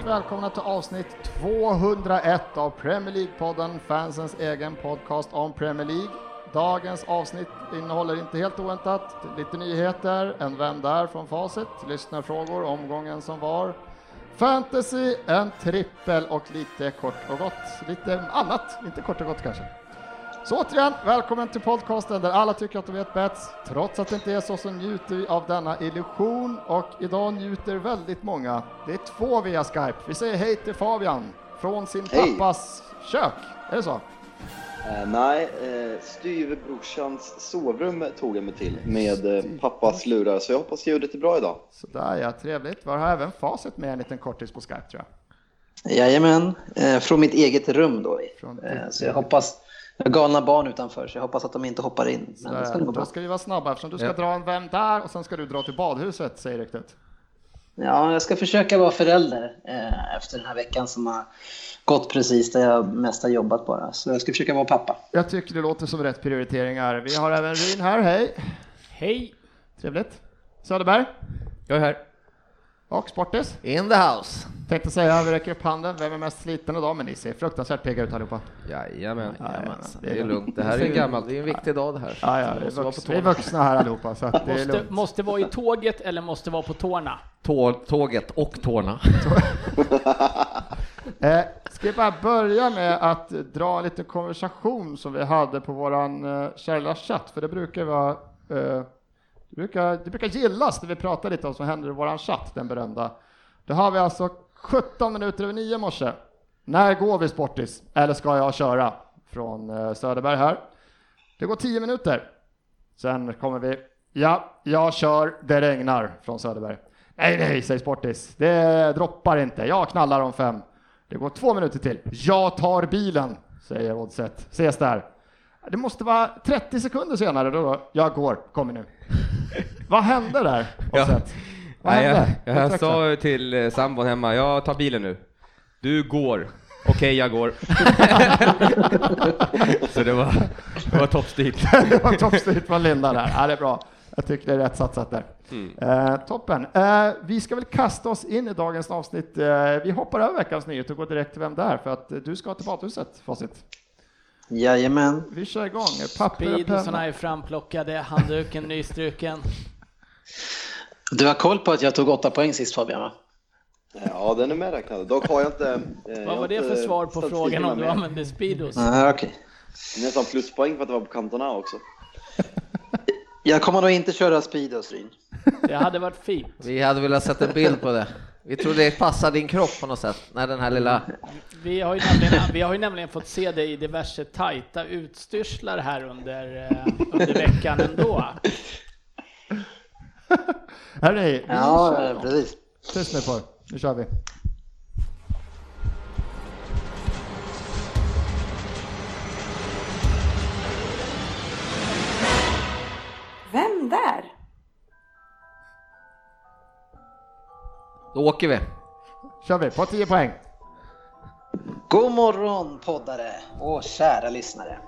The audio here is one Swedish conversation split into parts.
Varmt välkomna till avsnitt 201 av Premier League-podden, fansens egen podcast om Premier League. Dagens avsnitt innehåller inte helt oväntat lite nyheter, en Vem där från Facit, lyssnarfrågor, omgången som var, fantasy, en trippel och lite kort och gott, lite annat, inte kort och gott kanske. Så återigen, välkommen till podcasten där alla tycker att de vet bäst. Trots att det inte är så så njuter vi av denna illusion och idag njuter väldigt många. Det är två via Skype. Vi säger hej till Fabian från sin Hej. pappas kök. Är det så? Eh, nej, eh, styvbrorsans sovrum tog jag mig till med eh, pappas lurar, så jag hoppas ljudet är bra idag. Sådär ja, trevligt. Vi har även facit med en liten kortis på Skype tror jag. Jajamän, eh, från mitt eget rum då. Från Eh, så jag hoppas, galna barn utanför så jag hoppas att de inte hoppar in. Men det ska nog gå bra. Då ska vi vara snabba eftersom du ska Ja. dra en Vem där och sen ska du dra till badhuset, säger ryktet. Ja, jag ska försöka vara förälder eh, efter den här veckan som har gått precis där jag mest har jobbat bara. Så jag ska försöka vara pappa. Jag tycker det låter som rätt prioriteringar. Vi har även Rin här, hej! Hej! Trevligt. Söderberg Jag är här. Och Sportis. In the house. Tänkte säga, vi räcker upp handen, vem är mest sliten idag? Men ni ser fruktansvärt pigga ut allihopa. Jajamän. Jajamensan. Det är lugnt. Det här är ju gammalt. Det är en viktig dag det här. Ja, ja, vi, är Måste vara vux, på vi är vuxna här allihopa, så att det är Måste, lugnt. måste vara i tåget eller måste vara på tårna? Tå, tåget och tårna. Eh, ska vi bara börja med att dra en liten konversation som vi hade på våran eh, kära chatt, för det brukar vara eh, det, brukar, det brukar gillas när vi pratar lite om vad som händer i våran chatt, den berömda. Då har vi alltså 17 minuter över 9 i morse. När går vi Sportis? Eller ska jag köra? Från eh, Söderberg här. Det går 10 minuter. Sen kommer vi, ja, jag kör, det regnar, från Söderberg. Nej, nej, säger Sportis. Det droppar inte. Jag knallar om fem. Det går två minuter till. Jag tar bilen, säger Oddset. Ses där. Det måste vara 30 sekunder senare då. Jag går, kommer nu. Vad hände där, Ja. Vad Nej, hände? jag, jag Utveckla. sa till eh, sambon hemma, jag tar bilen nu. Du går. Okej, jag går. Så det var, det var toppstyrt. det var toppstyrt från Linda där. Ja, det är bra. Jag tycker det är rätt satsat där. Mm. Eh, toppen. Eh, vi ska väl kasta oss in i dagens avsnitt. Eh, vi hoppar över veckans nyhet och går direkt till vem det är för att eh, du ska till badhuset, Facit. Jajamän. Vi kör igång. Papper är framplockade, handduken nystruken. Du har koll på att jag tog åtta poäng sist Fabian va? Ja, den är medräknad. Dock har jag inte... eh, Vad var det för svar på frågan om du använde Speedos? Ah, Okej. Nästan pluspoäng för att det var på kanterna också. Jag kommer nog inte köra Speedos Ryn. Det hade varit fint. Vi hade velat sett en bild på det. Vi tror det passar din kropp på något sätt, när den här lilla... Vi har ju nämligen, vi har ju nämligen fått se dig i diverse tajta utstyrslar här under, eh, under veckan ändå. Hörni, vi Ja, precis. Tyst nu på. Nu kör vi. Vem där? Då åker vi. Kör vi på 10 poäng. God morgon poddare och kära lyssnare.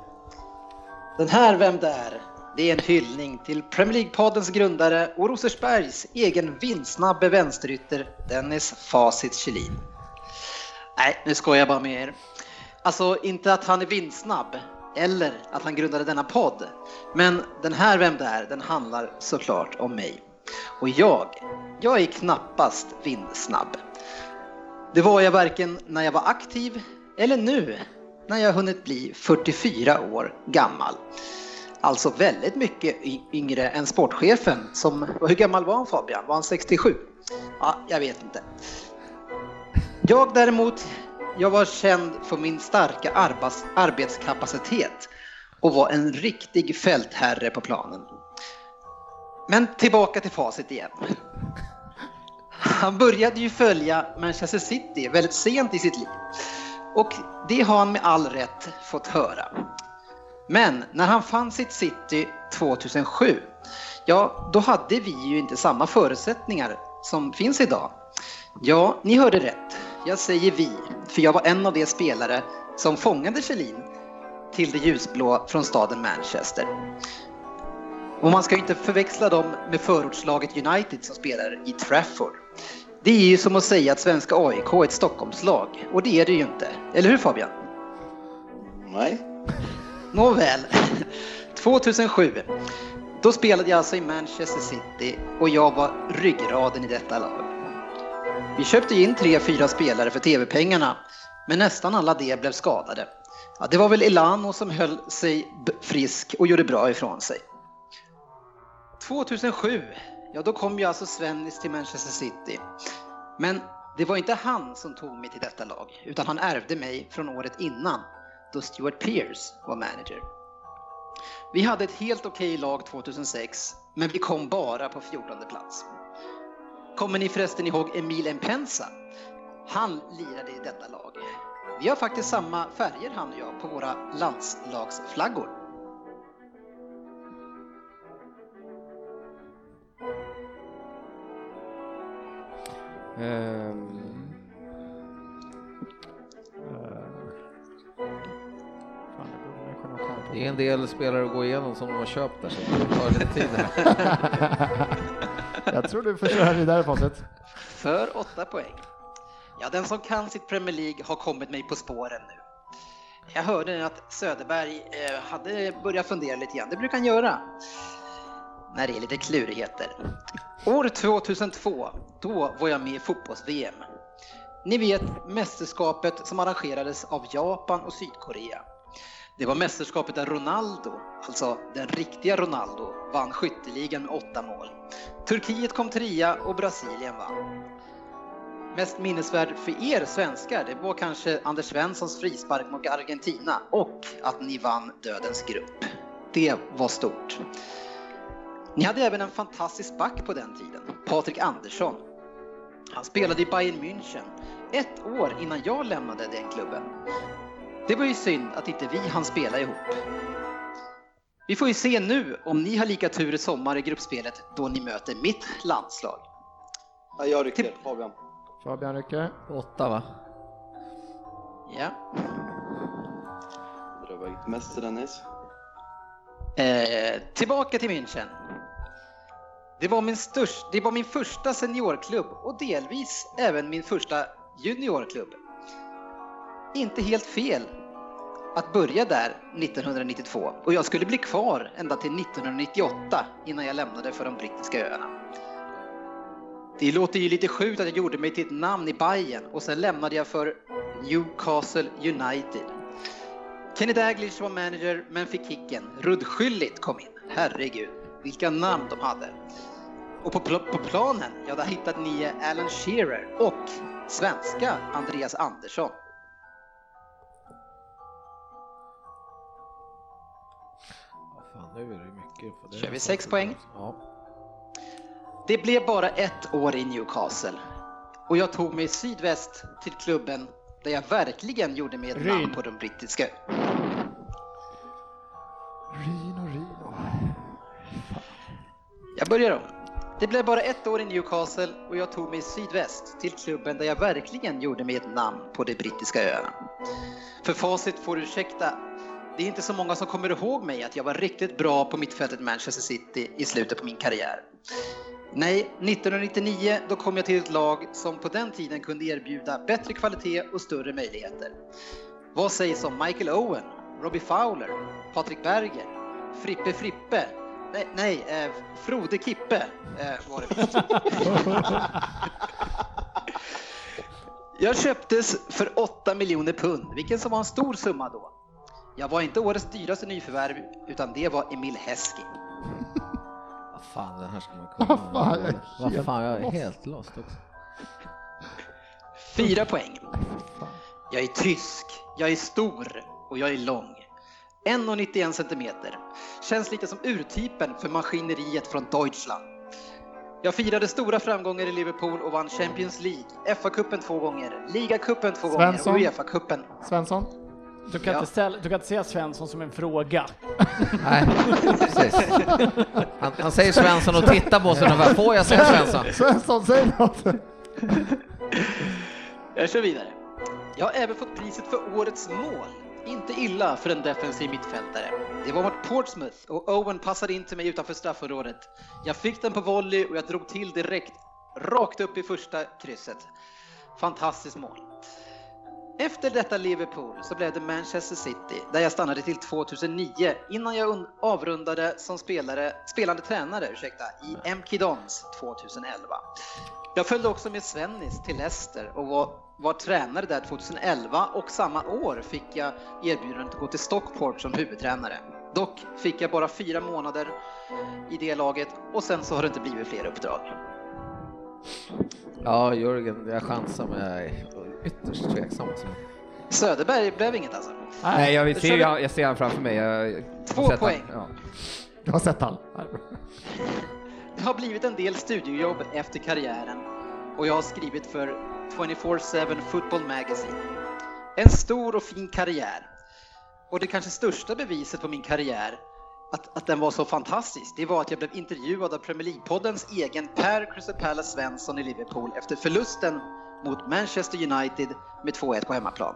Den här Vem där? Det är en hyllning till Premier League-poddens grundare och Rosersbergs egen vindsnabbe vänsterytter Dennis Facit Kjellin. Nej, nu skojar jag bara med er. Alltså inte att han är vindsnabb eller att han grundade denna podd. Men den här Vem där? Den handlar såklart om mig. Och jag, jag är knappast vindsnabb. Det var jag varken när jag var aktiv eller nu när jag hunnit bli 44 år gammal. Alltså väldigt mycket yngre än sportchefen som, hur gammal var han Fabian? Var han 67? Ja, jag vet inte. Jag däremot, jag var känd för min starka arbets, arbetskapacitet och var en riktig fältherre på planen. Men tillbaka till facit igen. Han började ju följa Manchester City väldigt sent i sitt liv. Och det har han med all rätt fått höra. Men när han fann sitt City 2007, ja, då hade vi ju inte samma förutsättningar som finns idag. Ja, ni hörde rätt. Jag säger vi, för jag var en av de spelare som fångade Kjellin till det ljusblå från staden Manchester. Och man ska ju inte förväxla dem med förortslaget United som spelar i Trafford. Det är ju som att säga att svenska AIK är ett Stockholmslag, och det är det ju inte. Eller hur Fabian? Nej. Nåväl, 2007. Då spelade jag alltså i Manchester City och jag var ryggraden i detta lag. Vi köpte in tre, fyra spelare för tv-pengarna, men nästan alla de blev skadade. Ja, det var väl Elano som höll sig frisk och gjorde bra ifrån sig. 2007, ja då kom ju alltså Svennis till Manchester City. Men det var inte han som tog mig till detta lag, utan han ärvde mig från året innan, då Stuart Pearce var manager. Vi hade ett helt okej lag 2006, men vi kom bara på 14 plats. Kommer ni förresten ihåg Emil Mpensa? Han lirade i detta lag. Vi har faktiskt samma färger han och jag på våra landslagsflaggor. Fan, det är en del spelare att gå igenom som de har köpt där, så det tar lite tid här. Jag tror du får köra vidare Pontus. För åtta poäng. Ja, den som kan sitt Premier League har kommit mig på spåren nu. Jag hörde att Söderberg eh, hade börjat fundera lite grann. Det brukar han göra när det är lite klurigheter. År 2002, då var jag med i fotbolls-VM. Ni vet mästerskapet som arrangerades av Japan och Sydkorea. Det var mästerskapet där Ronaldo, alltså den riktiga Ronaldo, vann skytteligan med åtta mål. Turkiet kom trea och Brasilien vann. Mest minnesvärd för er svenskar, det var kanske Anders Svenssons frispark mot Argentina och att ni vann Dödens grupp. Det var stort. Ni hade även en fantastisk back på den tiden, Patrik Andersson. Han spelade i Bayern München ett år innan jag lämnade den klubben. Det var ju synd att inte vi hann spela ihop. Vi får ju se nu om ni har lika tur i sommar i gruppspelet då ni möter mitt landslag. Ja, jag rycker. Fabian. Fabian rycker. Åtta va? Ja. Dra iväg till mäster Dennis. Eh, tillbaka till München. Det var, min störst, det var min första seniorklubb och delvis även min första juniorklubb. Inte helt fel att börja där 1992 och jag skulle bli kvar ända till 1998 innan jag lämnade för de brittiska öarna. Det låter ju lite sjukt att jag gjorde mig till ett namn i Bayern och sen lämnade jag för Newcastle United. Kenny Daglish var manager men fick kicken. Rudd Schüllit kom in. Herregud, vilka namn de hade. Och på, pl- på planen, ja där hittade ni Alan Shearer och svenska Andreas Andersson. Fan, nu är det mycket. För det Kör vi sex poäng? Ja. Det blev bara ett år i Newcastle och jag tog mig sydväst till klubben där jag verkligen gjorde mig ett namn på de brittiska Rino, Rino. Jag börjar om. Det blev bara ett år i Newcastle och jag tog mig sydväst till klubben där jag verkligen gjorde mig ett namn på de brittiska öarna. För facit får du ursäkta, det är inte så många som kommer ihåg mig att jag var riktigt bra på mittfältet Manchester City i slutet på min karriär. Nej, 1999 då kom jag till ett lag som på den tiden kunde erbjuda bättre kvalitet och större möjligheter. Vad sägs om Michael Owen, Robbie Fowler, Patrik Berger, Frippe Frippe, nej, nej eh, Frode Kippe eh, var det. Jag köptes för 8 miljoner pund, vilken som var en stor summa då. Jag var inte årets dyraste nyförvärv, utan det var Emil Heskey. Vad fan, den här ska man Vad kunna. fan, jag är Vad helt fan, jag är helt lost också. Fyra poäng. Jag är tysk, jag är stor och jag är lång. 1,91 centimeter. Känns lite som urtypen för maskineriet från Deutschland. Jag firade stora framgångar i Liverpool och vann Champions League, FA-cupen två gånger, ligacupen två Svensson. gånger och Uefa-cupen. Svensson? Du kan, Ja. inte ställa, du kan inte säga Svensson som en fråga. Nej, precis. Han, han säger Svensson och tittar på sig ungefär. Får jag säga Svensson? Svensson, säg något! Jag kör vidare. Jag har även fått priset för årets mål. Inte illa för en defensiv mittfältare. Det var mot Portsmouth och Owen passade in till mig utanför straffområdet. Jag fick den på volley och jag drog till direkt, rakt upp i första krysset. Fantastiskt mål. Efter detta Liverpool så blev det Manchester City där jag stannade till 2009 innan jag avrundade som spelare, spelande tränare ursäkta, i MK Dons 2011. Jag följde också med Svennis till Leicester och var, var tränare där 2011 och samma år fick jag erbjudandet att gå till Stockport som huvudtränare. Dock fick jag bara fyra månader i det laget och sen så har det inte blivit fler uppdrag. Ja, Jörgen, jag chansar men jag är ytterst tveksam. också. Söderberg blev inget alltså. Nej, jag, ser, jag, jag ser han framför mig. Jag, Två poäng. Han, ja. Jag har sett han. Det har blivit en del studiojobb efter karriären och jag har skrivit för 24-7 Football Magazine. En stor och fin karriär. Och det kanske största beviset på min karriär, att, att den var så fantastisk, det var att jag blev intervjuad av Premier League-poddens egen Per Crystal Svensson i Liverpool efter förlusten mot Manchester United med 2-1 på hemmaplan.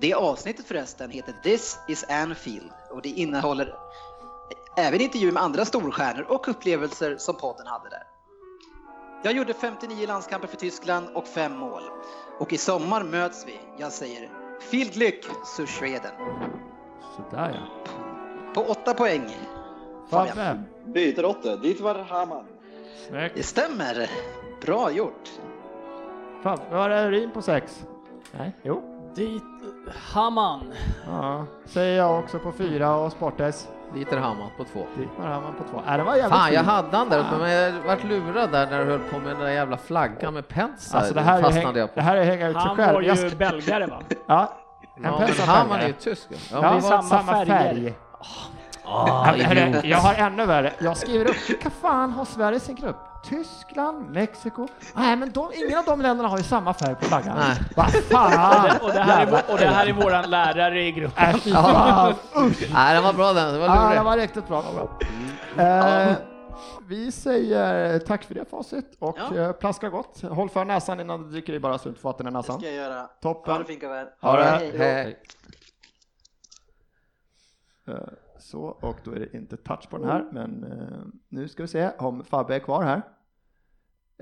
Det avsnittet förresten heter This is Anfield och det innehåller även intervjuer med andra storstjärnor och upplevelser som podden hade där. Jag gjorde 59 landskamper för Tyskland och fem mål. Och i sommar möts vi. Jag säger viel Glück zu Schweden. Sådär ja. På åtta poäng. Fabian. Byter Otte, dit var Haman. Snyggt. Det stämmer. Bra gjort. Fabbe, var är Rin på sex? Nej, jo. Dit, Haman. Ja, säger jag också på fyra och Sportes. Dieter Hamann på två. Dit var han på två. Äh, det var jävligt Fan, jag hade han där uppe, men jag vart lurad där när du höll på med den där jävla flaggan med Pensa. Alltså det här, häng, jag på. det här är hänga ut sig Han själv. var Jag ju belgare va? ja, en Ja, men Hamann är ju tysk. Ja, Ja, det är var samma samma färger. färg. Ah, Ja, hörru, jag har ännu värre. Jag skriver upp, vilka fan har Sverige sin grupp? Tyskland, Mexiko? Nej, men de, ingen av de länderna har ju samma färg på flaggan. Nej. Vad fan! Och det, här är, vår- och det här är våran lärare i gruppen. Äh, fy fan. Nej, den var bra den. Det var Ja, lurig. det var riktigt bra. Det var bra. Eh, vi säger tack för det facit och Ja. eh, plaska gott. Håll för näsan innan du dricker i bara så du inte får vatten i Det näsan. ska jag göra. Toppen. Ha det fint grabbar. Ha det. Hej. Hej. Eh, Så, och då är det inte touch på den här, men eh, nu ska vi se om Fabbe är kvar här.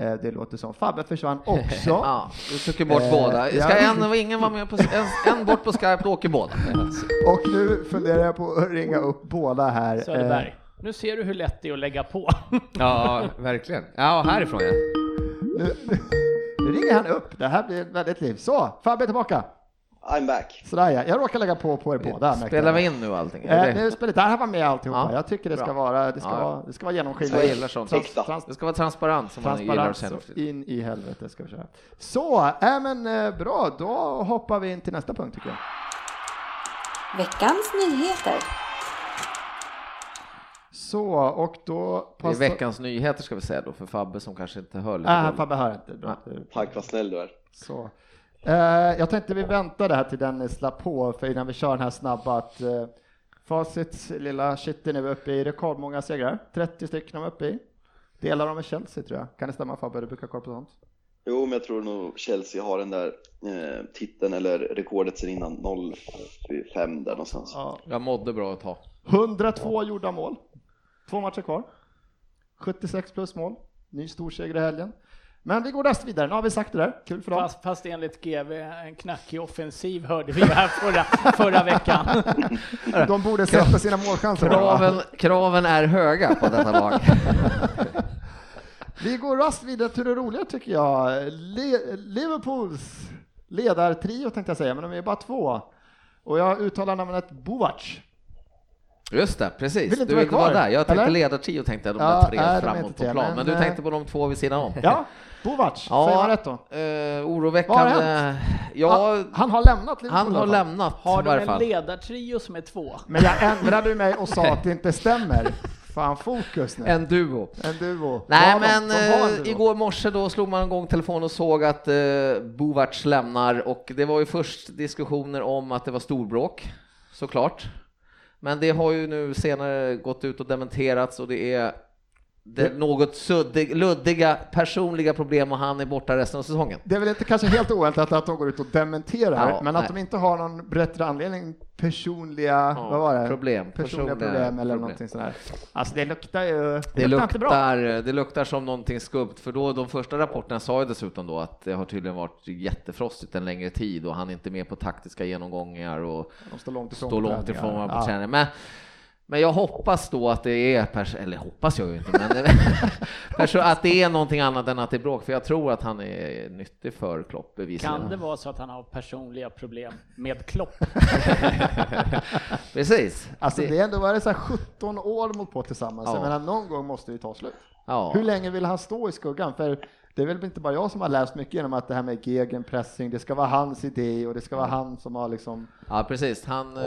Eh, det låter som Fabbe försvann också. Ja, du tog ju bort Eh, båda. Ska ja. en, ingen vara med på, en, en bort på Skype, då åker båda. Och nu funderar jag på att ringa upp båda här. Eh, Söderberg. Nu ser du hur lätt det är att lägga på. ja, verkligen. Ja, härifrån ja. nu, nu, ringer han upp. Det här blir ett väldigt liv. Så, Fabbe är tillbaka. I'm back. Sådär ja, jag råkar lägga på på er båda. Spelar vi in nu allting? Eh, det- nu spelar det här var med alltihopa. Ja, jag tycker det ska bra. vara, det ska Ja, vara, det ska vara genomskinligt. Jag gillar sånt. Trans, trans, Det ska vara transparent som man gillar transparent så för tiden. in i helvete ska vi köra. Så, äh, men eh, bra, då hoppar vi in till nästa punkt tycker jag. Veckans nyheter. Så, och då Det är passar... veckans nyheter ska vi säga då, för Fabbe som kanske inte hör lite Äh. Fabbe hör inte. Bra. Tack vad snäll du är. Så. Eh, jag tänkte vi väntar det här till Dennis slapp på, för innan vi kör den här snabba att eh, Facits lilla är nu uppe i rekordmånga segrar. 30 stycken de är uppe i. Delar de med Chelsea tror jag. Kan det stämma Fabbe? Du brukar ha koll på sånt. Jo, men jag tror nog Chelsea har den där eh, titeln eller rekordet sen innan 05 där någonstans. Ja. Jag mådde bra ett tag. 102 gjorda mål. Två matcher kvar. 76 plus mål. Ny storseger i helgen. Men vi går raskt vidare. Nu har vi sagt det där. Kul för dem. Fast, fast enligt GV en knackig offensiv hörde vi här förra, förra veckan. De borde sätta sina målchanser. Kraven, kraven är höga på detta lag. Vi går raskt vidare till det roliga tycker jag. Le- Liverpools ledartrio tänkte jag säga, men de är bara två. Och jag uttalar namnet Bovac. Just det, precis. Vill inte du vill inte vara kvar, där. Jag tänkte eller? ledartrio tänkte jag, de Ja, där tre nej, framåt på plan. men, Men du eh, tänkte på de två vid sidan om. Ja, Bovac, Ja. säger man rätt då? Eh, Vad har oroväckande. Ja, han, han har lämnat Liverpool han har lämnat Har de en fall. ledartrio som är två? Men jag ändrade mig och sa att det inte stämmer. fan fokus nu. En duo. En duo. Nej de? men De en eh, duo. igår morse då slog man igång telefon och såg att eh, Bovac lämnar och det var ju först diskussioner om att det var storbråk, såklart. Men det har ju nu senare gått ut och dementerats och det är det något suddig, luddiga personliga problem och han är borta resten av säsongen. Det är väl inte kanske helt oväntat att de går ut och dementerar, Ja, men att nej. de inte har någon bättre anledning, personliga, vad var det? problem, Personliga personliga problem eller problem. någonting sådär. Alltså det luktar ju, Det luktar inte bra. det luktar som någonting skumt, för då de första rapporterna sa ju dessutom då att det har tydligen varit jättefrostigt en längre tid och han är inte med på taktiska genomgångar och De står långt ifrån står långt ifrån varandra Ja. på träning. Men, men jag hoppas då att det är, pers- eller hoppas jag ju inte, men att det är någonting annat än att det är bråk, för jag tror att han är nyttig för Klopp bevisligen. Kan det vara så att han har personliga problem med Klopp? Precis. Alltså Det- det är ändå, det, så här 17 år mot på tillsammans, Ja. jag menar någon gång måste det ju ta slut. ja. Hur länge vill han stå i skuggan? För det är väl inte bara jag som har läst mycket genom att det här med gegenpressing, det ska vara hans idé och det ska vara han som har liksom Ja precis, han, eh,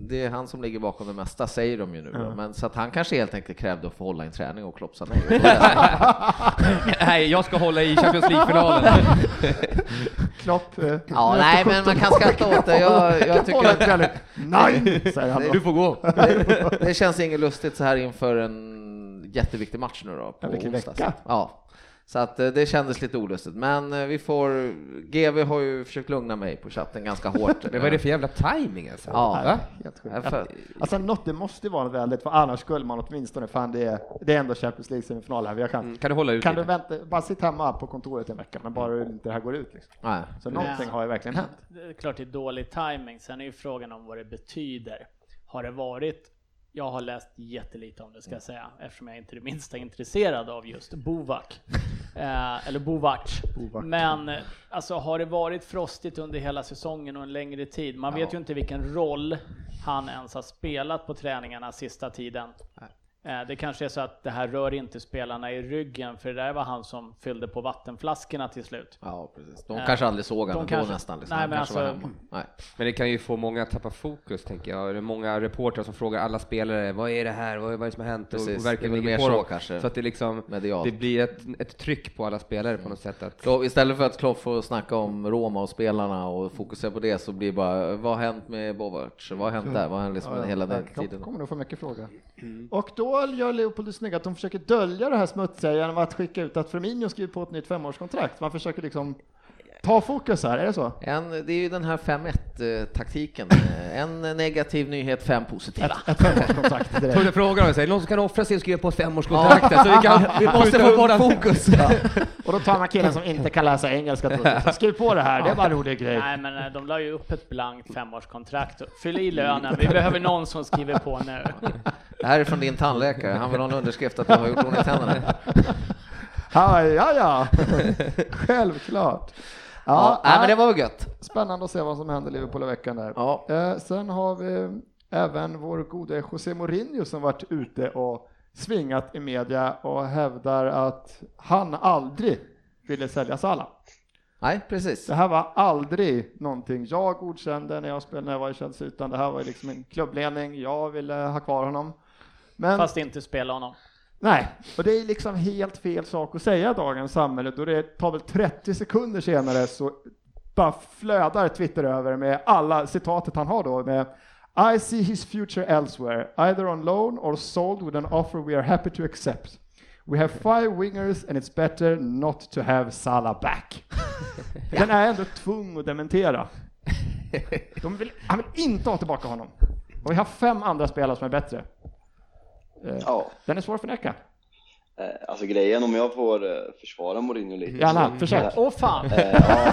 det är han som ligger bakom det mesta säger de ju nu. då. Men så att han kanske helt enkelt krävde att få hålla en träning och Klopp sa nej. Nej, jag ska hålla i Champions League-finalen. Klopp. eh, Ja, nej men man 17 kan skratta åt det. Jag, jag tycker att. Nej, säger han då. Du får gå. det, det känns inget lustigt så här inför en jätteviktig match nu då. På Ja, vilken vecka. Ja. Så att eh, det kändes lite olustigt. Men eh, vi får, GV har ju försökt lugna mig på chatten ganska hårt. Men vad är det för jävla timing alltså? Ja. Ja, för- Alltså något, det måste ju vara väldigt, för annars skulle man åtminstone, fan det är, det är ändå Champions League semifinal här, jag kan, Mm, Kan du hålla ut kan du lite? vänta, bara sitta hemma på kontoret en vecka, men bara inte det här går ut liksom. Nej. Så någonting Nej. har ju verkligen hänt. Det är klart det är dålig timing. Sen är ju frågan om vad det betyder. Har det varit jag har läst jättelite om det ska jag säga, eftersom jag inte är det minsta intresserad av just Bovak. Eh, eller Bovac. Bovac. Men alltså har det varit frostigt under hela säsongen och en längre tid? Man vet ju inte vilken roll han ens har spelat på träningarna sista tiden. Eh, Det kanske är så att det här rör inte spelarna i ryggen, för det där var han som fyllde på vattenflaskorna till slut. Ja, precis. De Eh, kanske aldrig såg honom kanske- då nästan. Liksom. Nej, men alltså-. Nej. Men det kan ju få många att tappa fokus, tänker jag. Det är många reportrar som frågar alla spelare, vad är det här, vad är det som har hänt? Precis, och, verkligen det mer på så dem. kanske, Så att det liksom, medialt. det blir ett, ett tryck på alla spelare på något sätt. Att, Så istället för att Klopp får snacka om Roma och spelarna och fokusera på det så blir det bara, vad har hänt med Bovac? Vad har hänt där? Vad har hänt liksom hela den De tiden? kommer nog få mycket frågor. Mm. Och då gör Leopold det snygga att de försöker dölja det här smutsiga genom att skicka ut att Firmino skriver på ett nytt femårskontrakt. Man försöker liksom ta fokus här, är det så? En, det är ju den här 5-1 taktiken. En negativ nyhet, fem positiva. Ett femårskontrakt Tog direkt. jag frågan om sig, någon som kan offra sig och skriva på ett femårskontrakt så vi kan Vi måste få bort fokus. Och då tar man killen som inte kan läsa engelska. Skriv på det här, det är bara en rolig grej. Nej, men eh, de la ju upp ett blankt femårskontrakt. Fyll i lönen, vi behöver någon som skriver på nu. Det här är från din tandläkare. Han vill ha en underskrift att du har gjort ordning tänderna. Ja, ja, ja. Självklart. Ja, nej, men det var väl gött. Spännande att se vad som händer i Liverpool i veckan där. Ja. Eh, sen har vi även vår gode José Mourinho som varit ute och svingat i media och hävdar att han aldrig ville sälja Salah. Nej, precis. Det här var aldrig någonting jag godkände när jag spelade när jag var i Chelsea, utan det här var liksom en klubbledning. Jag ville ha kvar honom. Men Fast inte spela honom. Nej, och det är liksom helt fel sak att säga dagens samhälle då det tar väl 30 sekunder senare så bara flödar Twitter över med alla citatet han har då med I see his future elsewhere, either on loan or sold with an offer we are happy to accept. We have five wingers and it's better not to have Salah back. Den är ändå tvungen att dementera. De vill, han vill inte ha tillbaka honom. Och vi har fem andra spelare som är bättre. Eh, Ja, Den är svår att förneka. eh, alltså grejen om jag får eh, försvara Mourinho lite. Gärna, försök. Åh fan! Ja,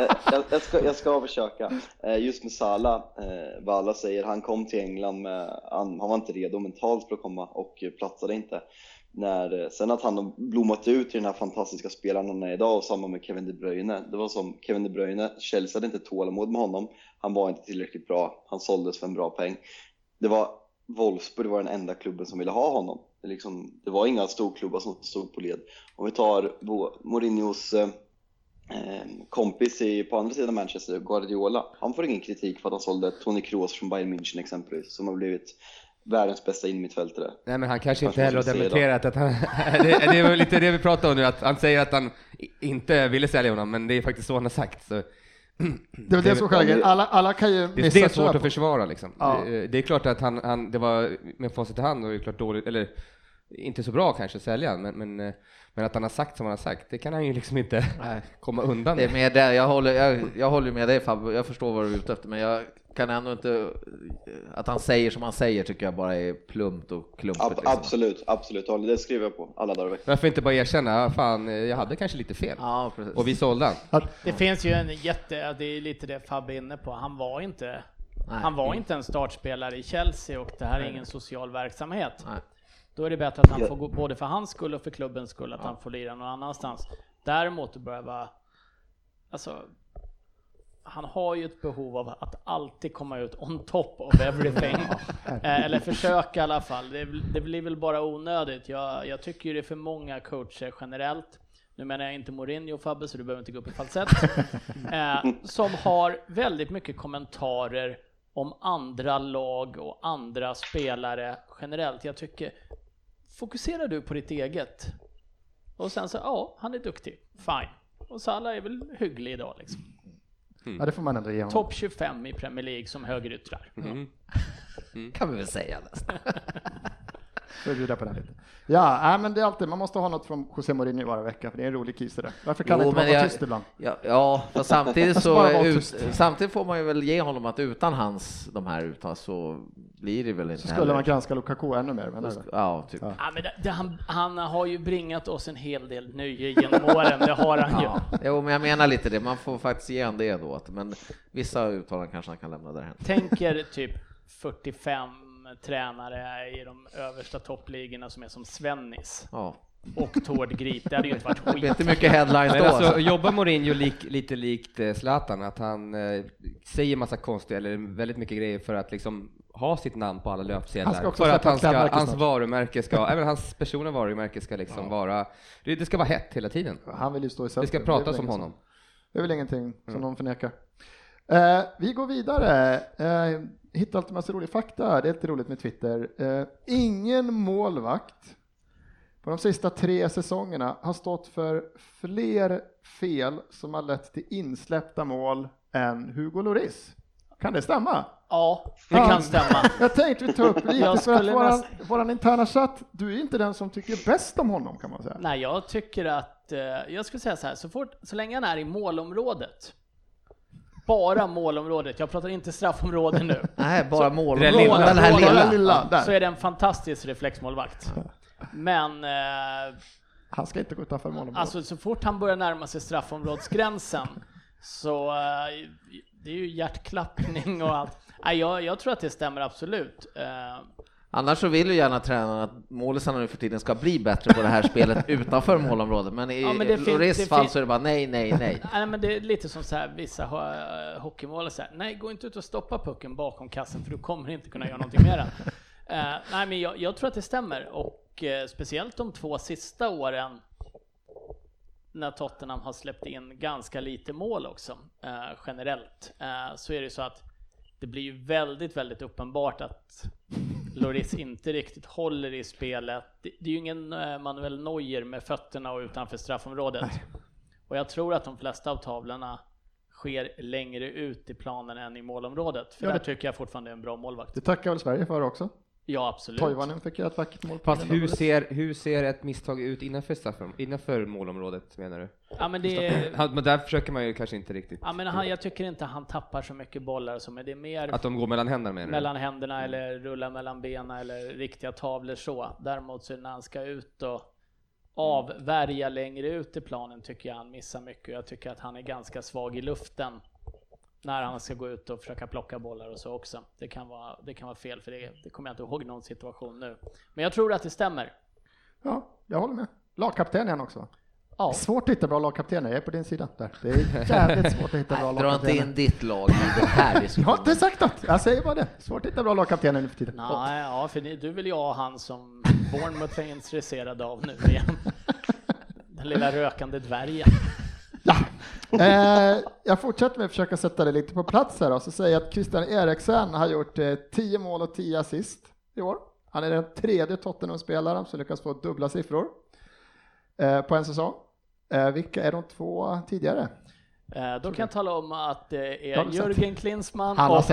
Eh, jag, jag, ska, jag ska försöka. Just med Salah, vad alla säger, han kom till England med, han, han var inte redo mentalt för att komma och platsade inte. När, sen att han har blommat ut i den här fantastiska spelaren han är idag och samma med Kevin De Bruyne. Det var som Kevin De Bruyne, Chelsea hade inte tålamod med honom. Han var inte tillräckligt bra, han såldes för en bra peng. Det var Wolfsburg var den enda klubben som ville ha honom. Det, liksom, det var inga storklubbar som stod på led. Om vi tar Mourinhos eh, eh, kompis i, på andra sidan Manchester, Guardiola, han får ingen kritik för att han sålde Toni Kroos från Bayern München exempelvis, som har blivit världens bästa innermittfältare. Nej men han kanske inte heller har dementerat att han, det, det väl lite det vi pratar om nu, att han säger att han inte ville sälja honom, men det är faktiskt så han har sagt. Så. Det är väl det som grejen. Alla, alla kan ju Det, det är svårt att försvara liksom. Ja. Det, det är klart att han, han det var med facit i hand och det är klart dåligt, eller inte så bra kanske att sälja, men, men, eh, men att han har sagt som han har sagt, det kan han ju liksom inte Nej. komma undan Det är med. det, jag håller, jag, jag håller med dig Fabbe, jag förstår vad du är ute efter, men jag kan ändå inte, att han säger som han säger tycker jag bara är plumpt och klumpigt. Ab liksom. Absolut, absolut. Det skriver jag på alla dagar i veckan. Varför inte bara erkänna, "Ah, fan, eh, jag hade kanske lite fel. Ja, precis. Och vi sålde han. Det finns ju en jätte, det är lite det Fabbe är inne på, han var inte Nej. han var inte en startspelare i Chelsea och det här är ingen social verksamhet. Nej. Då är det bättre att han Ja. får gå, både för hans skull och för klubbens skull, att han får lira någon annanstans. Däremot vara, alltså, han har ju ett behov av att alltid komma ut on top of everything. Eh, Eller försöka i alla fall. Det, det blir väl bara onödigt. Jag, jag tycker ju det är för många coacher generellt. Nu menar jag inte Mourinho Fabbe, så du behöver inte gå upp i falsett. Eh, som har väldigt mycket kommentarer om andra lag och andra spelare generellt. Jag tycker, fokuserar du på ditt eget? Och sen så, ja, han är duktig. Fine. Och Salah är väl hygglig idag liksom. Ja, det får man ändå ge honom. Topp 25 i Premier League som högeryttrar. kan vi väl säga nästan. Får bjuda på den lite. Ja, nej, men det är alltid, man måste ha något från José Mourinho varje vecka, för det är en rolig kis det där. Varför kan Jo, det inte men vara jag- tyst ibland? Ja, ja fast samtidigt så, ut, samtidigt får man ju väl ge honom att utan hans, de här uttal så blir det väl inte Så skulle man granska Lukaku ännu mer, menar du? Ja, typ. Ja. Ja, men det, det, han, han har ju bringat oss en hel del nöje genom åren, det har han ju. Ja, jo, men jag menar lite det, man får faktiskt ge honom det då, men vissa uttalanden kanske han kan lämna därhen. Tänker typ 45 tränare i de översta toppligorna som är som Svennis Ja. och Tord Grip. Det hade ju inte varit Det blir skit. inte mycket headlines då. alltså, jobbar Mourinho lik, lite likt eh, Zlatan, att han eh, säger massa konstiga, eller väldigt mycket grejer för att liksom ha sitt namn på alla Han löpsedlar. ska också För att han ska, hans varumärke ska, även hans personliga varumärke ska liksom vara, det, det ska vara hett hela tiden. Han vill ju stå i Det centrum. ska är pratas om honom. Det är väl ingenting som någon förnekar. Eh, vi går vidare. Eh, hittar alltid massa rolig fakta. Det är lite roligt med Twitter. Eh, ingen målvakt på de sista tre säsongerna har stått för fler fel som har lett till insläppta mål än Hugo Lloris. Kan det stämma? Ja, det kan stämma. Jag tänkte vi tar upp lite för att våran, våran interna chatt, du är inte den som tycker bäst om honom kan man säga. Nej, jag tycker att, eh, jag skulle säga så här, så fort, så länge han är i målområdet, bara målområdet, jag pratar inte straffområde nu, Nej, bara mål. Det där lilla. Den här lilla. den lilla där. så är det en fantastisk reflexmålvakt. Men eh, Han ska inte gå utanför målområdet. Alltså så fort han börjar närma sig straffområdesgränsen så eh, det är ju hjärtklappning och allt. Nej, jag, jag tror att det stämmer absolut. Eh, Annars så vill ju gärna tränaren att målisarna nu för tiden ska bli bättre på det här spelet utanför målområdet. Men i Ja, men Loris fall så är det bara nej, nej, nej. nej, men det är lite som så här, vissa uh, hockeymål så här, nej gå inte ut och stoppa pucken bakom kassen för du kommer inte kunna göra någonting med den. Eh, nej men jag, jag tror att det stämmer och eh, speciellt de två sista åren när Tottenham har släppt in ganska lite mål också eh, generellt så är det så att det blir ju väldigt, väldigt uppenbart att Loris inte riktigt håller i spelet. Det, det är ju ingen eh, Manuel Neuer med fötterna och utanför straffområdet. Och jag tror att de flesta av tavlorna sker längre ut i planen än i målområdet. För Ja, där tycker jag fortfarande är en bra målvakt. Det tackar väl Sverige för också. Ja, absolut. Toivonen fick göra ett vackert mål. Fast hur ser, hur ser ett misstag ut innanför, straffen, innanför målområdet menar du? Ja, men det är, Han- Men där försöker man ju kanske inte riktigt, ja, men han, jag tycker inte han tappar så mycket bollar som är det är mer att de går mellan händerna menar du? mellan händerna eller rullar mellan benen eller riktiga tavlor så. Däremot så när han ska ut och avvärja längre ut i planen tycker jag han missar mycket. Jag tycker att han är ganska svag i luften när han ska gå ut och försöka plocka bollar och så också. Det kan vara, det kan vara fel för det, det kommer jag inte ihåg någon situation nu. Men jag tror att det stämmer. Ja, jag håller med. Lagkapten är han också. Ja, Svårt att hitta bra lagkaptener, jag är på din sida där. Det är jävligt svårt att hitta bra Dra inte lagkaptener. in ditt lag i den här Jag har diskussionen. inte sagt något, jag säger bara det. Svårt att hitta bra lagkaptener nu för tiden. Nej, ja, för ni, du vill ju ha han som Bournemouth är intresserad av nu igen. Den lilla rökande dvärgen. Eh, jag fortsätter med att försöka sätta det lite på plats här och så säger jag att Christian Eriksen har gjort eh, 10 mål och 10 assist i år. Han är den tredje Tottenham-spelaren som lyckas få dubbla siffror eh, på en säsong. Eh, vilka är de två tidigare? Eh, Då kan jag tala om att det är? Jörgen Klinsmann och.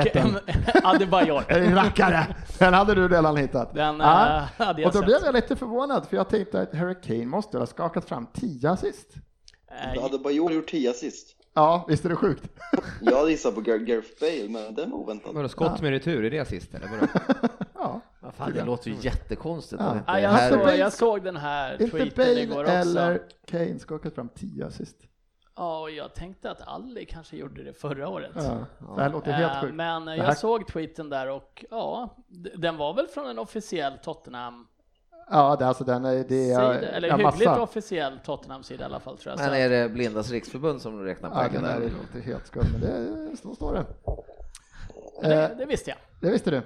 Adebayor. En rackare! Den hade du redan hittat. Den Ja. eh, hade jag Och då sett. blev jag lite förvånad, för jag tänkte att Harry Kane måste ha skakat fram 10 assist. Eh, Då hade Bajor gjort 10 assist. Ja, visst är det sjukt? Jag hade gissat på Gar- Gareth Bale, men den var oväntad. Vadå, skott med retur, är det assist eller? Vadå? Ja. Vad fan, det låter ju jättekonstigt. Ja. Ja, jag, Harry- såg, jag såg den här Inte tweeten igår Bale också. eller Kane skakat fram 10 assist. Ja, och jag tänkte att Ali kanske gjorde det förra året. Ja. Det här låter helt Eh, sjukt. Men jag här- såg tweeten där och ja, den var väl från en officiell Tottenham Ja, det, är alltså den är, det sida, är eller en hyggligt massa. officiell Tottenham-sida i alla fall tror jag. Men är det Blindas riksförbund som räknar Ja, poängen den där där? låter helt skumt, men det, så står det. det, Eh, det visste jag. det visste du.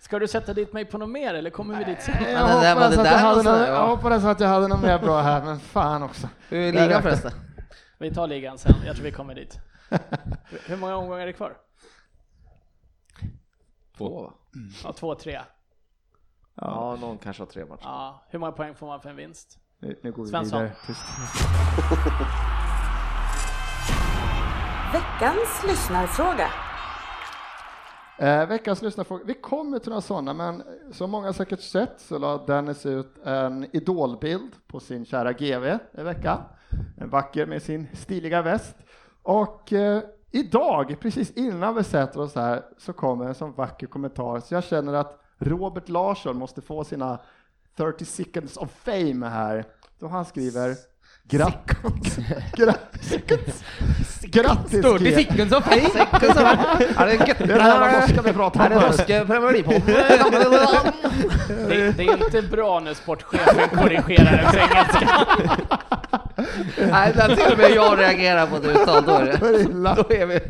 Ska du sätta dit mig på något mer eller kommer vi dit sen? Jag det hoppades, det att jag, hade ja. hoppades att jag hade något mer bra här, men fan också. Hur är är ligan det. förresten? Vi tar ligan sen, jag tror vi kommer dit. Hur många omgångar är det kvar? Två? Ja, två, tre. Ja, någon kanske har tre matcher. Ja, hur många poäng får man för en vinst? Nu, nu går vi Svensson. vidare. Tyst. Veckans lyssnarfråga. Eh, veckans lyssnarfråga. Vi kommer till några sådana, men som många säkert sett så la Dennis ut en idolbild på sin kära GV i veckan. En vacker med sin stiliga väst. Och eh, idag, precis innan vi sätter oss här, så kommer en sån vacker kommentar så jag känner att Robert Larsson måste få sina 30 seconds of fame här. Då han skriver. Grattis Störde GV! sicken som fejk! Ja, det är gött. Det är den här om är norska Premier. Det, det är inte bra när sportchefen korrigerar ens engelska. Nej, där till och med jag reagerar på ett uttal. Då är det. Illa. Är.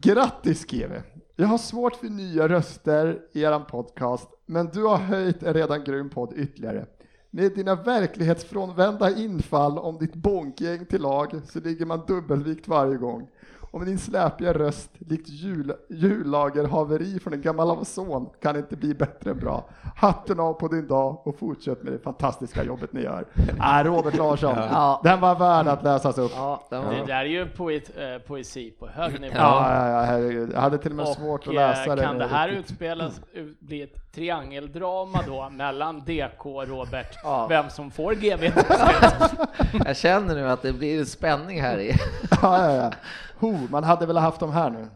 Grattis GV! Jag har svårt för nya röster i eran podcast, men du har höjt en redan grym podd ytterligare. Med dina verklighetsfrånvända infall om ditt bonkgäng till lag så ligger man dubbelvikt varje gång. Och med din släpiga röst, likt jul, jullagerhaveri från en gammal Amazon, kan det inte bli bättre än bra. Hatten av på din dag och fortsätt med det fantastiska jobbet ni gör. Äh, Robert Larsson, Ja. den var värd att läsas upp. Ja, den Det var... där är ju poet, eh, poesi på hög nivå. Ja, ja, ja, herregud. Jag hade till och med svårt att Och läsa eh, det. kan det här utspelas, ut- bli ett triangeldrama då mellan DK och Robert? Ja. Vem som får GV? Jag känner nu att det blir spänning här i. Ja, ja, ja. Ho, man hade väl haft dem här nu.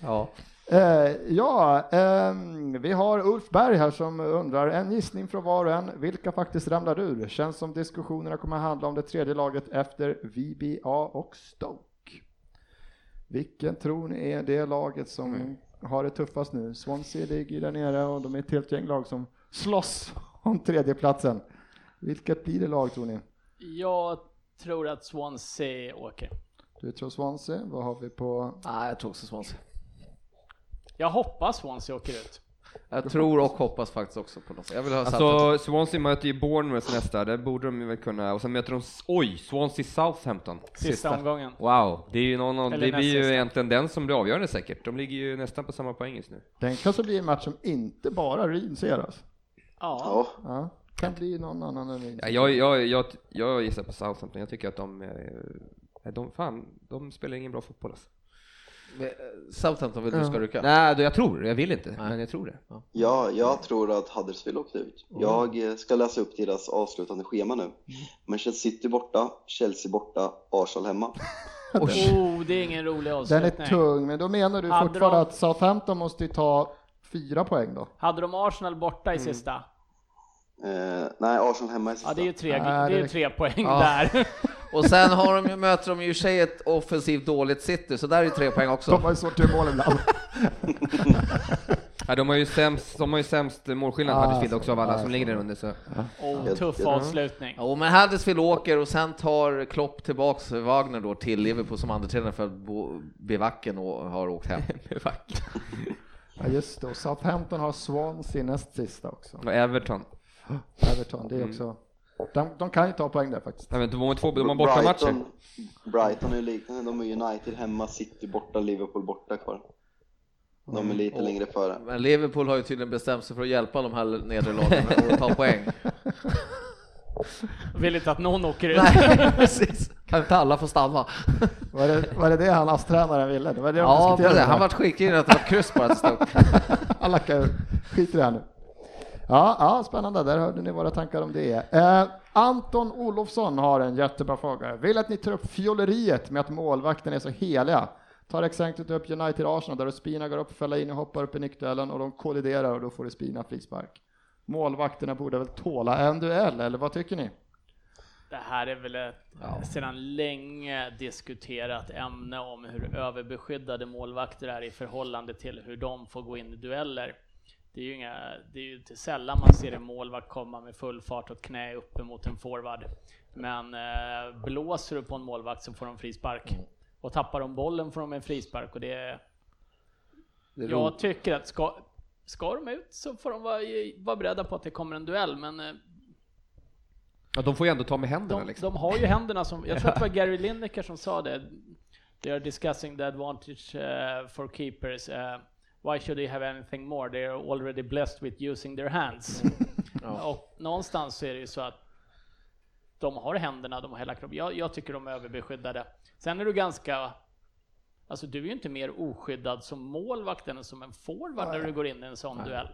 Ja. Eh, ja, ehm, vi har Ulf Berg här som undrar, en gissning från var och en, vilka faktiskt ramlar ur? Känns som diskussionerna kommer att handla om det tredje laget efter VBA och Stoke. Vilken tror ni är det laget som har det tuffast nu? Swansea ligger där nere och de är ett helt gäng lag som slåss om tredjeplatsen. Vilket blir det lag tror ni? Jag tror att Swansea åker. Du tror Swansea, vad har vi på? Nej, jag tror också Swansea. Jag hoppas Swansea åker ut. Jag tror och hoppas faktiskt också på något. Jag vill ha. Alltså Swansea möter ju Bournemouth nästa, det borde de ju väl kunna, och sen möter de, oj, Swansea Southampton. Sista, omgången. Wow, det är ju någon, Eller det blir ju sista. egentligen den som blir avgörande säkert. De ligger ju nästan på samma poäng just nu. Den kanske blir en match som inte bara Ryn ser alltså. Ja. Ja, Ja, kan bli någon annan än Ryn. Ja, jag, jag, jag, jag gissar på Southampton, jag tycker att de, eh, de, fan, de spelar ingen bra fotboll alltså. Southampton vill du ska rycka? Nej, då jag tror, jag vill inte, men jag tror det. ja, jag tror att Huddersfield åkte ut. Jag eh, ska läsa upp deras avslutande schema nu. Manchester City borta, Chelsea borta, Arsenal hemma. Oh, det är ingen rolig Den avslutning. är tung, men då menar du Hade fortfarande de- att Southampton måste ta fyra poäng då? Hade de Arsenal borta i sista? Eh, nej, Arsenal hemma i sista. Ja, det är ju tre, Nej, det är det ju tre poäng Ja. där. Och sen har de ju, möter de ju i och sig ett offensivt dåligt City, så där är ju tre poäng De också. har ju svårt att göra mål ibland. Ja, de har ju sämst, de har ju sämst målskillnad, Ah, Huddersfield också av alla ah, som så. ligger där under så. Oh, tuff avslutning. Ja, men Huddersfield åker och sen tar Klopp tillbaks Wagner då till Liverpool som andra tränare för att Bo- Bevacken och har åkt hem. Ja just det, och Southampton har Swansea näst sista också. Och Everton. Everton, det är också... De, de kan ju ta poäng där faktiskt. Nej, men de har två, de har bortamatcher. Brighton, Brighton är ju liknande, de är United hemma, City borta, Liverpool borta kvar. De är lite Och- längre före. Men Liverpool har ju tydligen bestämt sig för att hjälpa de här nedre lagen att ta poäng. Vill inte att någon åker ut. Nej, precis. Kan inte alla få stanna? Var det, var det det han ASS-tränaren ville? Det var det de Ja, diskuterade precis. han vart skickig att det var kryss bara. Han lackar ur. Skit i det här nu. Ja, ja, spännande. Där hörde ni våra tankar om det. Eh, Anton Olofsson har en jättebra fråga. Vill att ni tar upp fjolleriet med att målvakten är så heliga. Tar exemplet upp United Arsenal där Spina går upp, fäller in och hoppar upp i nickduellen och de kolliderar och då får Spina frispark. Målvakterna borde väl tåla en duell, eller vad tycker ni? Det här är väl ett sedan länge diskuterat ämne om hur överbeskyddade målvakter är i förhållande till hur de får gå in i dueller. Det är ju, inga, det är ju inte sällan man ser en målvakt komma med full fart och knä uppe mot en forward. Men eh, blåser du på en målvakt så får de frispark. Och tappar de bollen får de en frispark och det. Det är Jag tycker att ska, ska de ut så får de vara, vara beredda på att det kommer en duell, men eh, Ja, de får ju ändå ta med händerna de, liksom. de har ju händerna som, jag tror att det var Gary Lineker som sa det. They are discussing the advantage uh, for keepers. Uh, why should they have anything more? They are already blessed with using their hands. Och någonstans så är det ju så att de har händerna, de har hela kroppen. Jag, jag tycker de är överbeskyddade. Sen är du ganska Alltså du är ju inte mer oskyddad som målvakt än som en forward när du går in i en sån duell.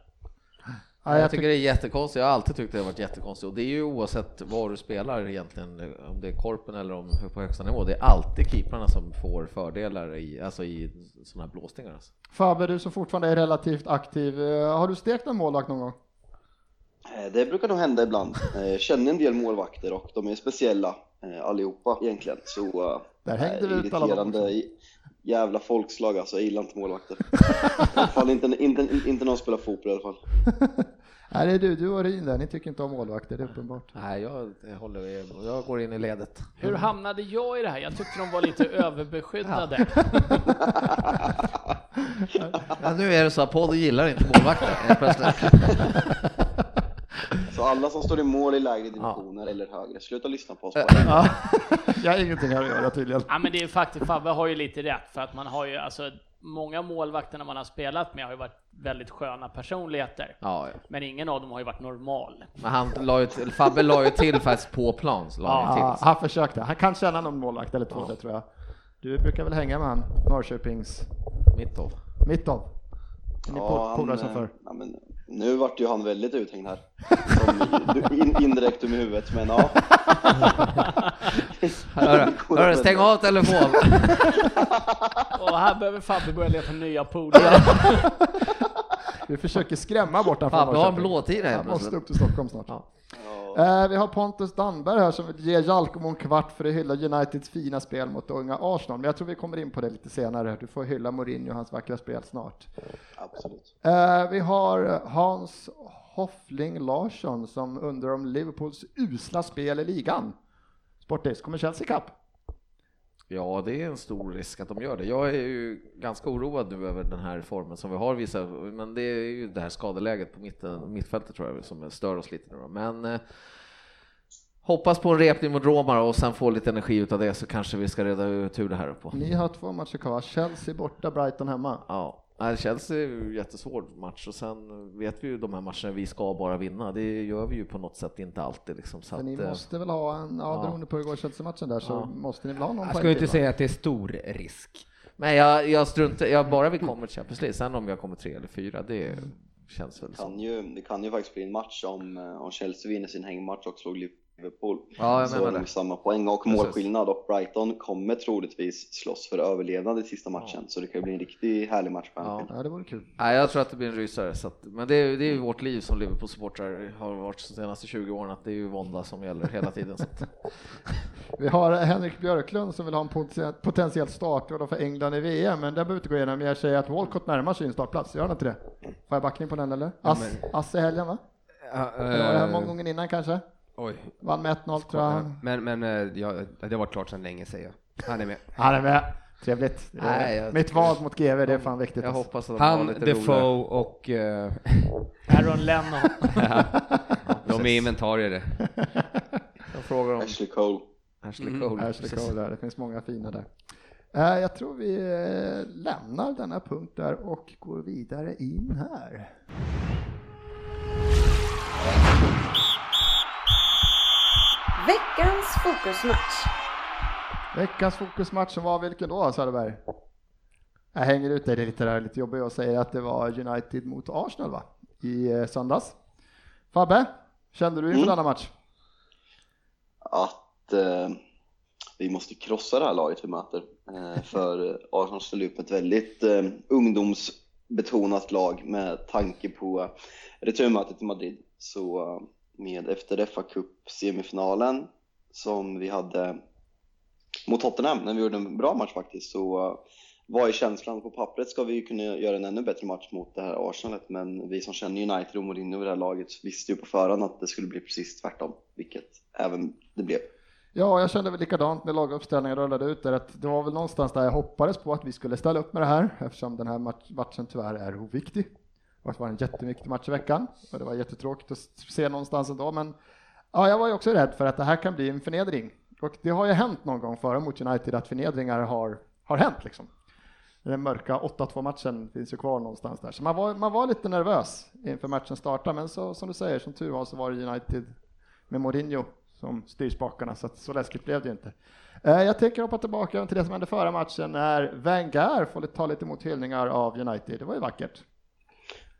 Ja, Jag tycker det är jättekonstigt, jag har alltid tyckt det har varit jättekonstigt och det är ju oavsett var du spelar egentligen, om det är korpen eller om på högsta nivå, det är alltid keeprarna som får fördelar i, alltså i sådana här blåsningar. Alltså. Fabbe, du som fortfarande är relativt aktiv, eh, har du stekt en målvakt någon gång? Eh, Det brukar nog hända ibland. Eh, Jag känner en del målvakter och de är speciella allihopa egentligen. Så Där hängde vi ut alla dem irriterande jävla folkslag alltså. Jag gillar inte målvakter. I alla fall inte, inte, inte någon spelar fotboll i alla fall. Nej, det är du, du och Ryn där, ni tycker inte om målvakter, det är uppenbart. Nej, jag, håller med, jag går in i ledet. Hur hamnade jag i det här? Jag tyckte de var lite överbeskyddade. Ja, nu är det så att podden gillar inte målvakter plötsligt. Så alla som står i mål i lägre divisioner eller högre, sluta lyssna på oss bara. Ja, jag har ingenting här att göra tydligen. Ja men det är faktiskt, Fabbe har ju lite rätt för att man har ju alltså Många målvakter man har spelat med har ju varit väldigt sköna personligheter. Ja, ja. Men ingen av dem har ju varit normal. Men han la ju till, Fabbe la ju till faktiskt på plan. Så la han Ja, till. han försökte. Han kan känna någon målvakt eller två, det tror jag. Du brukar väl hänga med han, Norrköpings Mitt av. Mitov? Är ni Ja, ja, polare han, som förr? eh, ja, men nu vart ju han väldigt uthängd här. Som in, indirekt dum i huvudet, men ja. Hörru, hörru, stäng av telefon. Och här behöver Fabbe börja leta nya polare. Vi försöker skrämma bort honom Fabbe har en Norrköping. blåtira Han måste upp till Stockholm snart. Ja. Eh, vi har Pontus Danberg här som vill ge Jalkomo en kvart för att hylla Uniteds fina spel mot unga Arsenal. Men jag tror vi kommer in på det lite senare. Du får hylla Mourinho och hans vackra spel snart. Absolut. Eh, vi har Hans Hoffling Larsson som undrar om Liverpools usla spel i ligan. Sportis, kommer Chelsea Cup? Ja, det är en stor risk att de gör det. Jag är ju ganska oroad nu över den här formen som vi har visat, men det är ju det här skadeläget på mitten, mittfältet tror jag som stör oss lite nu då. Men eh, hoppas på en repning mot Roma och sen få lite energi utav det så kanske vi ska reda ut hur det här uppe. Ni har två matcher kvar. Chelsea borta, Brighton hemma. Ja, Nej, det känns ju jättesvår match och sen vet vi ju de här matcherna vi ska bara vinna. Det gör vi ju på något sätt inte alltid liksom. Så Så ni att, eh, måste väl ha en, ja, ja. beroende på hur det går Chelsea-matchen där så Ja. måste ni väl ha någon Jag ju inte va? säga att det är stor risk. Men jag, jag struntar, jag bara vi kommer till Champions League, sen om jag kommer tre eller fyra, det känns väl Det kan ju, det kan ju faktiskt bli en match om, eh, om Chelsea vinner sin hängmatch och slår Liverpool. Ja, jag så menar de det. samma poäng och målskillnad och Brighton kommer troligtvis slåss för överlevnad i sista matchen. Så det kan ju bli en riktigt härlig match på Ja. Anfield. Ja, det vore kul. Nej, jag tror att det blir en rysare, så att, men det är, det är ju vårt liv som Liverpool-supportrar har varit de senaste 20 åren, att det är ju vånda som gäller hela tiden. Så att, Vi har Henrik Björklund som vill ha en poten- potentiell startroll för England i VM, men det behöver vi inte gå igenom. Jag säger att Walcott närmar sig en startplats, gör han inte det? Får jag backning på den eller? Ass, men- Ass i helgen va? Ja, Eller var det här eh, många gånger innan kanske? Oj. Vann med 1-0 tror jag. Men, men eh, ja, det har varit klart sedan länge säger jag. Han är med. Han är med. Trevligt. Nej, jag Mitt val mot GV, det är fan viktigt. jag alltså. hoppas att de Han, Defoe och eh, Aaron Lennon. de är inventarier. Jag frågar om Ashley Cole. Ashley Mm. Cole. Ashley precis. Cole där, det finns många fina där. Eh, Jag tror vi eh, lämnar denna punkt där och går vidare in här. Veckans fokusmatch. Veckans fokusmatch var vilken då Söderberg? Jag hänger ut dig lite där, lite jobbigt och säger att det var United mot Arsenal va? I eh, söndags. Fabbe, kände du inför Mm. denna match? Att eh, vi måste krossa det här laget vi möter. Eh, för Arsenal ställer upp ett väldigt eh, ungdomsbetonat lag med tanke på returmötet i Madrid. Så eh, med efter fa Cup semifinalen som vi hade mot Tottenham när vi gjorde en bra match faktiskt så eh, vad var ju känslan på pappret ska vi ju kunna göra en ännu bättre match mot det här Arsenalet men vi som känner United och Mourinho i det här laget visste ju på förhand att det skulle bli precis tvärtom vilket även det blev. Ja, jag kände väl likadant när laguppställningen rullade ut där att det var väl någonstans där jag hoppades på att vi skulle ställa upp med det här eftersom den här matchen tyvärr är oviktig. Det var en jätteviktig match i veckan och det var jättetråkigt att se någonstans ändå men ja, jag var ju också rädd för att det här kan bli en förnedring och det har ju hänt någon gång före mot United att förnedringar har, har hänt liksom. Den mörka 8-2 matchen finns ju kvar någonstans där så man var, man var lite nervös inför matchen starta men så som du säger som tur var så var det United med Mourinho som styr spakarna så att så läskigt blev det ju inte. Eh, Jag tänker hoppa tillbaka till det som hände förra matchen när Wenger får ta lite emot hyllningar av United. Det var ju vackert.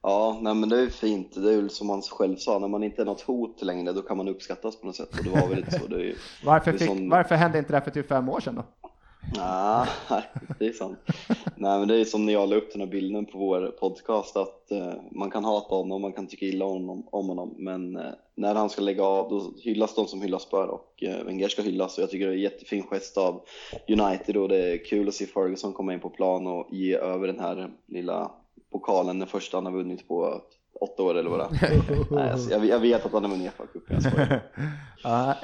Ja, nej men det är ju fint. Det är som han själv sa, när man inte är något hot längre då kan man uppskattas på något sätt och det var väl lite så. Ju, Varför, fick, som- varför hände inte det här för typ fem år sedan då? nej, det är sant. Nej men det är som när jag la upp den här bilden på vår podcast att eh, man kan hata honom, man kan tycka illa om honom, om honom men eh, när han ska lägga av då hyllas de som hyllas bör och eh, Wenger ska hyllas och jag tycker det är en jättefin gest av United och det är kul att se Ferguson komma in på plan och ge över den här lilla pokalen, den första han har vunnit på åtta år eller vad det är. Nej, alltså, jag, jag vet att han har vunnit FA-cupen, jag skojar. Ja,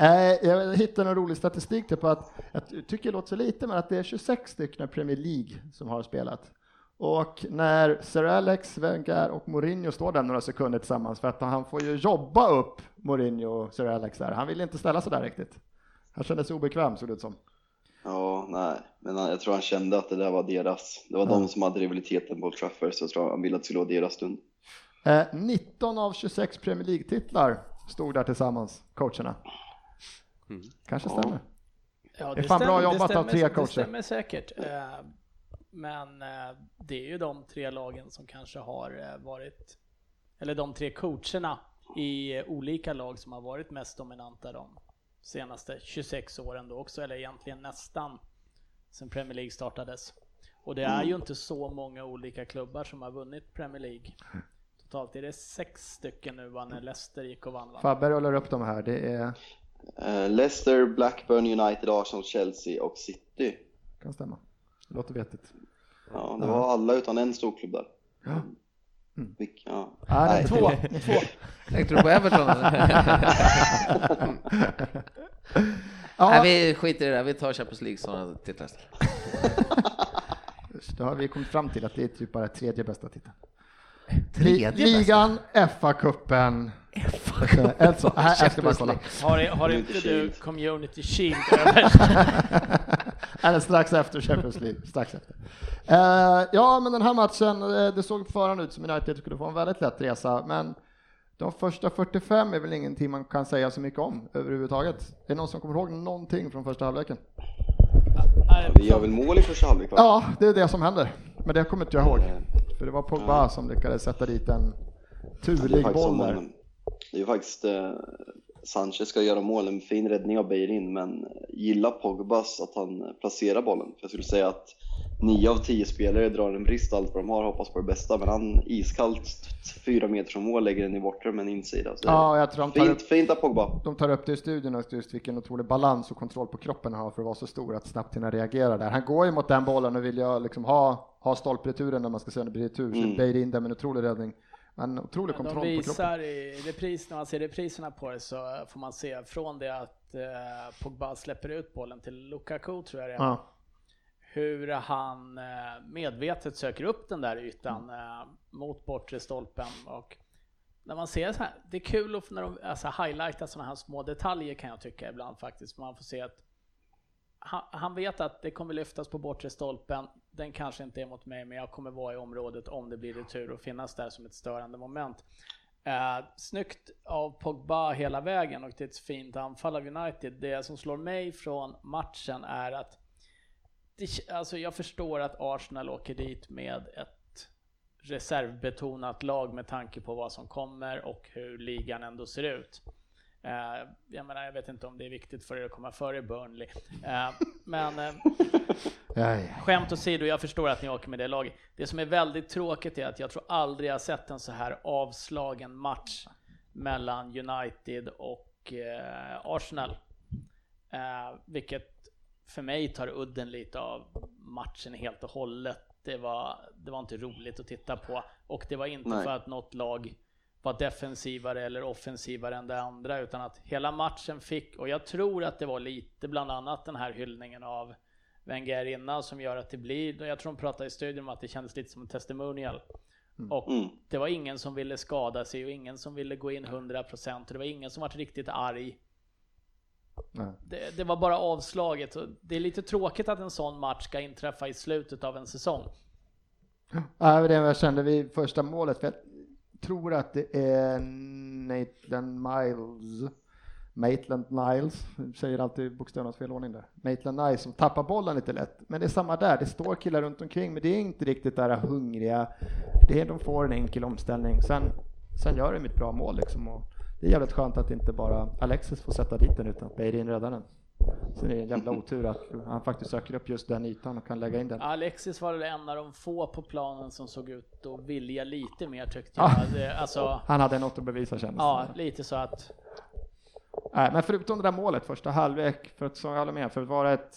jag hittade en rolig statistik där på att, jag tycker det låter så lite, men att det är 26 stycken i Premier League som har spelat. Och när Sir Alex, Wenger och Mourinho står där några sekunder tillsammans, för att han får ju jobba upp Mourinho och Sir Alex där. Han ville inte ställa sig där riktigt. Han kände sig obekväm såg det ut som. Ja, nej, men jag tror han kände att det där var deras. Det var de som hade rivaliteten på Old Trafford, så jag tror han ville att det skulle vara deras stund. Eh, 19 av 26 Premier League-titlar stod där tillsammans, coacherna. Kanske Ja. stämmer. Ja, Det är fan bra stämmer- jobbat det av stämmer- tre coacher. Det stämmer säkert. Eh, Men eh, det är ju de tre lagen som kanske har eh, varit, eller de tre coacherna i eh, olika lag som har varit mest dominanta de senaste 26 åren då också, eller egentligen nästan sen Premier League startades. Och det är ju inte så många olika klubbar som har vunnit Premier League. Totalt är det sex stycken nu va, när Leicester gick och vann va? Fabbe rullar upp de här. Det är, Eh, Leicester, Blackburn, United, Arsenal, Chelsea och City. kan stämma. Det låter vettigt. Ja, det var alla utan en storklubb där. Ja. Mm. Vilk, ja. Ja, det är Nej. två. två. Tänkte du på Everton eller? Nej, Ja, vi skiter i det där, vi tar Champions League som titlar. då har vi kommit fram till att det är typ bara tredje bästa titeln. Tredje Li- Ligan, FA-cupen. Alltså, här, ska bara kolla. Har, har Community inte du. Community Shield? Eller strax efter Champions League. Strax efter. Eh, ja, men den här matchen, eh, det såg på förhand ut som United skulle få en väldigt lätt resa, men de första 45 är väl ingenting man kan säga så mycket om överhuvudtaget. Är det någon som kommer ihåg någonting från första halvleken? Vi gör väl mål i första halvlek? Ja, det är det som händer. Men det kommer inte jag ihåg. Eh, För det var Pogba som lyckades sätta dit en turlig boll där. Det är ju faktiskt Sanchez ska göra mål, en fin räddning av Beirin, men gilla Pogbas att han placerar bollen. För jag skulle säga att 9 av 10 spelare drar en brist allt vad de har, hoppas på det bästa, men han iskallt fyra meter från mål lägger den i bortre med en insida. Så Ja, jag tror de tar, upp, fint, fint av Pogba. de tar upp det i studion, och just vilken otrolig balans och kontroll på kroppen han har för att vara så stor att snabbt hinna reagera där. Han går ju mot den bollen och vill ju liksom ha, ha stolpreturen när man ska se blir retur, så Mm. böjer in den med en otrolig räddning. Men otrolig De kontroll på kroppen. visar i repris, när man ser repriserna på det så får man se från det att eh, Pogba släpper ut bollen till Lukaku tror jag det är. Ja. Hur han eh, medvetet söker upp den där ytan Mm. eh, mot bortre stolpen och när man ser så här, det är kul att när de alltså, highlighta sådana här små detaljer kan jag tycka ibland faktiskt. Man får se att han, han, vet att det kommer lyftas på bortre stolpen. Den kanske inte är mot mig, men jag kommer vara i området om det blir retur och finnas där som ett störande moment. Eh, snyggt av Pogba hela vägen och det är ett fint anfall av United. Det som slår mig från matchen är att det, alltså jag förstår att Arsenal åker dit med ett reservbetonat lag med tanke på vad som kommer och hur ligan ändå ser ut. Uh, jag menar, jag vet inte om det är viktigt för er att komma före Burnley. Uh, men uh, skämt åsido, jag förstår att ni åker med det laget. Det som är väldigt tråkigt är att jag tror aldrig jag sett en så här avslagen match mellan United och Arsenal. vilket för mig tar udden lite av matchen helt och hållet. Det var, det var inte roligt att titta på och det var inte Nej. för att något lag var defensivare eller offensivare än det andra utan att hela matchen fick, och jag tror att det var lite bland annat den här hyllningen av Wenger innan som gör att det blir, jag tror de pratade i studion om att det kändes lite som en testimonial. Mm. Och mm. det var ingen som ville skada sig och ingen som ville gå in 100% och det var ingen som var riktigt arg. Det, det, var bara avslaget. Det är lite tråkigt att en sån match ska inträffa i slutet av en säsong. Ja, det var det jag kände vid första målet. För tror att det är Nathan Miles, Maitland Niles, säger alltid bokstävernas fel ordning där. Maitland Niles som tappar bollen lite lätt. Men det är samma där, det står killar runt omkring, men det är inte riktigt där hungriga. Det är, de får en enkel omställning. Sen, sen gör de ett bra mål liksom. Och det är jävligt skönt att inte bara Alexis får sätta dit den utan att Beirin räddar den. Är det en jävla otur att han faktiskt söker upp just den ytan och kan lägga in den. Alexis var väl en av de få på planen som såg ut att vilja lite mer tyckte jag. Ah, alltså, han hade något att bevisa kändes Ja, lite så att. Nej, men förutom det där målet första halvlek, för att, som jag håller med, för att vara ett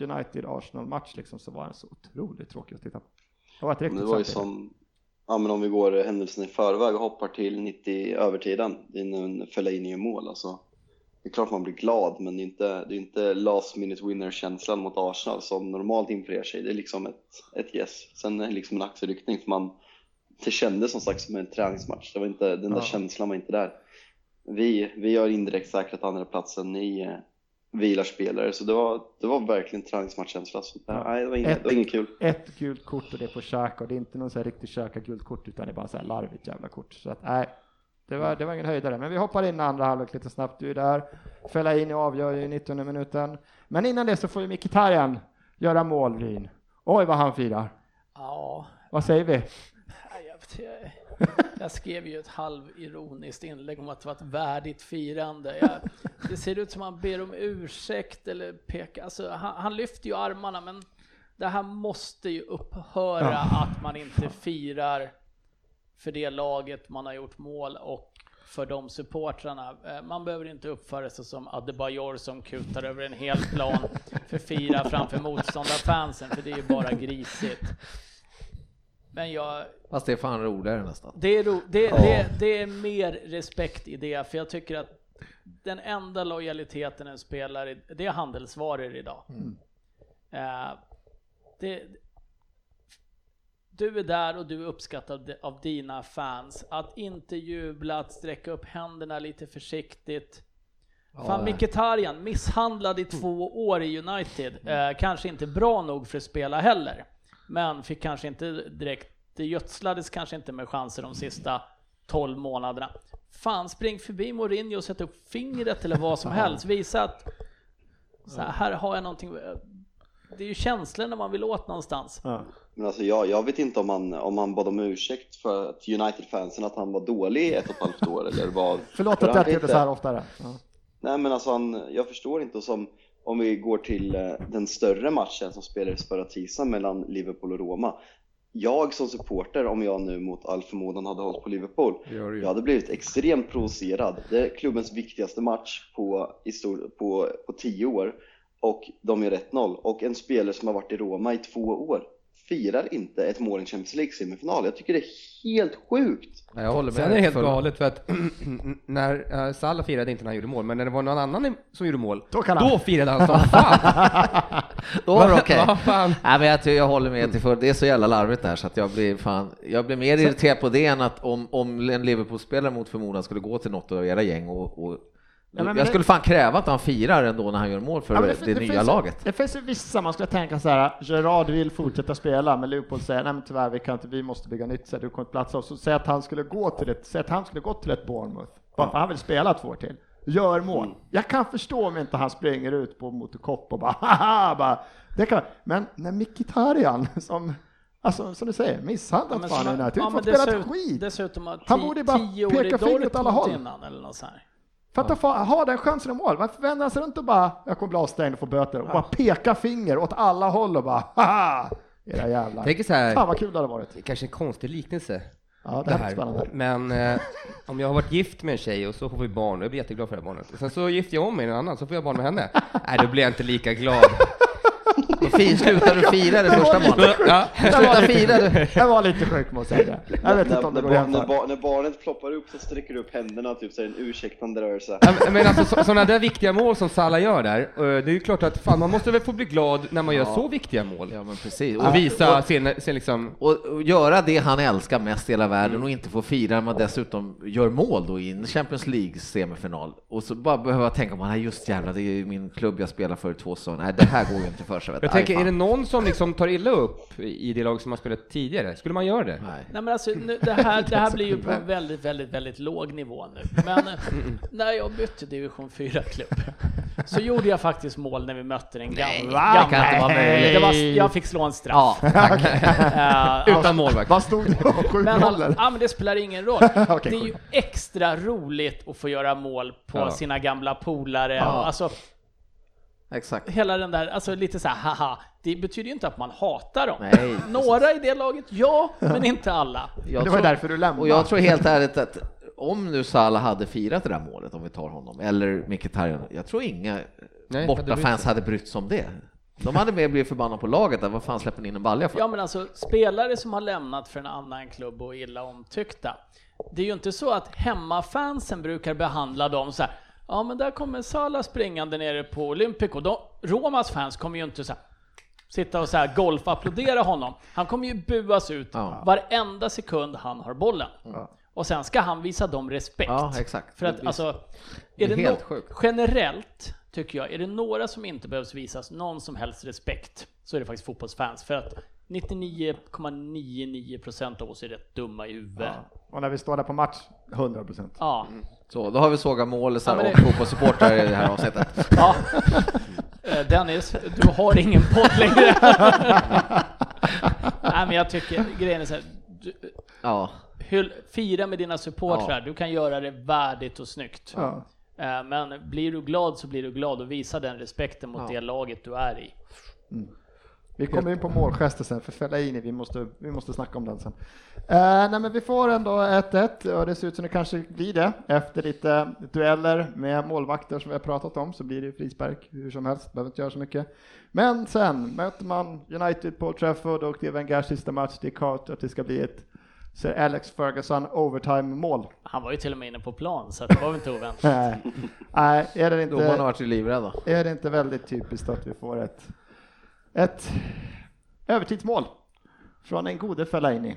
United-Arsenal-match liksom, så var den så otroligt tråkig att titta på. Det var, ett det var ju som, ja men om vi går händelsen i förväg och hoppar till 90 övertiden, det är en Fellaini mål alltså det är klart man blir glad, men det är inte, det är inte last minute winner-känslan mot Arsenal som normalt infriar sig. Det är liksom ett, ett yes. Sen är det liksom en axelryckning, för man, det kändes som sagt som en träningsmatch. Det var inte, den där ja. känslan var inte där. Vi, vi har indirekt säkrat andra platsen i eh, vilar spelare, så det var, det var verkligen träningsmatchkänsla. Så, ja. nej, det var, inget, ett, det var inget kul. Ett gult kort och det är på Xhaka och det är inte någon så här riktigt Xhaka gult kort utan det är bara så här larvigt jävla kort. Så att, nej, det var, det var ingen höjdare, men vi hoppar in i andra halvlek lite snabbt. Du är där. Fellaini avgör i 19 minuten. Men innan det så får ju Mkhitaryan göra mål, Ryn. Oj, vad han firar. Ja. Vad säger vi? Jag, jag skrev ju ett halvironiskt inlägg om att det var ett värdigt firande. Jag, det ser ut som han ber om ursäkt eller pekar. Alltså, han, han lyfter ju armarna, men det här måste ju upphöra ja. att man inte firar för det laget man har gjort mål och för de supportrarna. Eh, man behöver inte uppföra sig som Adebayor som kutar över en hel plan för fira framför motståndarfansen, för det är ju bara grisigt. Men jag... Fast det är fan roligare nästan. Det är, ro, det, det, det är mer respekt i det, för jag tycker att den enda lojaliteten en spelare, det är handelsvaror idag. Mm. Uh, det, du är där och du är uppskattad av dina fans. Att inte jubla, att sträcka upp händerna lite försiktigt. Ja, Fan, Mkhitaryan misshandlad i två år i United. Eh, kanske inte bra nog för att spela heller. Men fick kanske inte direkt, det gödslades kanske inte med chanser de sista 12 månaderna. Fan, spring förbi Mourinho och sätt upp fingret eller vad som helst. Visa att så här, här har jag någonting det är ju känslor när man vill åt någonstans. Ja. Men alltså jag, jag vet inte om han, om han bad om ursäkt för United-fansen att han var dålig i ett och ett halvt år eller vad. Förlåt att jag inte gjorde så här oftare. Ja. Nej men alltså han, jag förstår inte och som om vi går till eh, den större matchen som spelades förra tisdagen mellan Liverpool och Roma. Jag som supporter, om jag nu mot all förmodan hade hållit på Liverpool, jag hade blivit extremt provocerad. Det är klubbens viktigaste match på, på, på tio år och de gör 1-0 och en spelare som har varit i Roma i två år firar inte ett mål i Champions League-semifinal. Jag tycker det är helt sjukt. Jag håller med. Sen är det helt för... galet för att när uh, Salah firade inte när han gjorde mål, men när det var någon annan som gjorde mål, då, då firade han som fan. då var det okej. Okay. Nej, men jag, jag håller med till för det är så jävla larvigt där så att jag blir fan, jag blir mer irriterad på det än att om, om en Liverpool-spelare mot förmodan skulle gå till något av era gäng och, och Ja, men jag det- skulle fan kräva att han firar ändå när han gör mål för Ja, men det, fin- nya finns, laget. Det finns ju vissa man skulle tänka så här, Gerard vill fortsätta spela, men Leopold säger nej men tyvärr, vi kan inte, vi måste bygga nytt, så här, du kommer inte platsa oss. Så säg att han skulle gå till ett, säg att han skulle gå till ett Bournemouth, bara för han vill spela två år till. Gör mål. Jag kan förstå om inte han springer ut på mot Kopp och bara haha, bara, det kan, men när Mkhitaryan som Alltså som du säger, misshandlat men fan i United, ja, fått men spela ett dessutom- skit. Dessutom har Han borde bara peka finger åt alla håll. innan eller något så här. Att få ha den chansen i mål, varför vänder han sig runt och bara, jag kommer bli avstängd och få böter, och bara peka finger åt alla håll och bara, haha, era jävlar. Tänk så här, Fan vad kul det hade varit. kanske en konstig liknelse. Ja, det det här är spännande. Men eh, om jag har varit gift med en tjej och så får vi barn, och jag blir jätteglad för det här barnet. Och sen så gifter jag om mig med en annan, så får jag barn med henne. Nej, då blir jag inte lika glad. Och slutar du fira det första målet? Ja. Sluta fira det. Det var lite sjukt måste jag säga. Jag vet inte När, om det när, går när, bar, när barnet ploppar upp så sträcker du upp händerna typ så är det en ursäktande rörelse. Ja, men alltså så, sådana där viktiga mål som Salah gör där, eh, det är ju klart att fan man måste väl få bli glad när man gör så viktiga mål. Ja men precis. Och visa sin, sin liksom, Och, och göra det han älskar mest i hela världen och inte få fira när man dessutom gör mål då i en Champions League semifinal. Och så bara behöva tänka nej just jävlar, det är ju min klubb jag spelar för två säsonger. Nej, det här går ju inte för sig. Jag tänker, är det någon som liksom tar illa upp i det lag som har spelat tidigare? Skulle man göra det? Nej. Nej men alltså, nu, det, här, det här blir ju på en väldigt, väldigt, väldigt låg nivå nu. Men eh, när jag bytte division 4-klubb så gjorde jag faktiskt mål när vi mötte den gamla. Va? Det kan inte vara möjligt. Det var, jag fick slå en straff. Ja, Eh, Utan målvakt. Vad stod det? Men, all, ja, men det spelar ingen roll. Okej, det är ju extra roligt att få göra mål på Ja. sina gamla polare. Och Alltså, exakt. hela den där, alltså lite så här, haha. Det betyder ju inte att man hatar dem. Nej. Några i det laget, ja, men inte alla. Jag Det var tror- därför du lämnade. Och jag tror helt ärligt att om nu Salah hade firat det där målet, om vi tar honom, eller Mkhitaryan, jag tror inga Nej, hade bortafans hade brytt sig om det. De hade mer blivit förbannade på laget, där, vad fan släpper ni in en balja för? Ja men alltså spelare som har lämnat för en annan klubb och illa omtyckta. Det är ju inte så att hemmafansen brukar behandla dem så här. Ja men där kommer Salah springande nere på Olympico. De, Romas fans kommer ju inte så här, sitta och så här golfapplådera honom. Han kommer ju buas ut Ja. varenda sekund han har bollen. Och sen ska han visa dem respekt. Ja, exakt. För att alltså, Det är det helt no- sjukt. generellt tycker jag, är det några som inte behövs visas någon som helst respekt så är det faktiskt fotbollsfans. För att 99,99% av oss är rätt dumma i huvudet. Ja. Och när vi står där på match, 100 procent. Så, då har vi sågat målisar Ja, men och det- fotbollssupportrar i det här avsnittet. ja. Eh, Dennis, du har ingen podd längre. Nej men jag tycker, grejen är så här, du, Ja, hyll, fira med dina supportrar, du kan göra det värdigt och snyggt. Ja. Eh, Men blir du glad så blir du glad och visa den respekten mot Ja. det laget du är i. Vi kommer in på målgester sen för Fellaini, vi måste, vi måste snacka om den sen. Eh, nej men vi får ändå 1-1 och det ser ut som det kanske blir det efter lite dueller med målvakter som vi har pratat om så blir det frispark hur som helst, behöver inte göra så mycket. Men sen möter man United på Trafford och det är Wengers sista match, det är klart att det ska bli ett Sir Alex Ferguson overtime mål. Han var ju till och med inne på plan så det var väl inte oväntat. Nej, är det domarna har inte, varit ju livrädda. är det inte väldigt typiskt att vi får ett, ett övertidsmål från en gode Fellaini?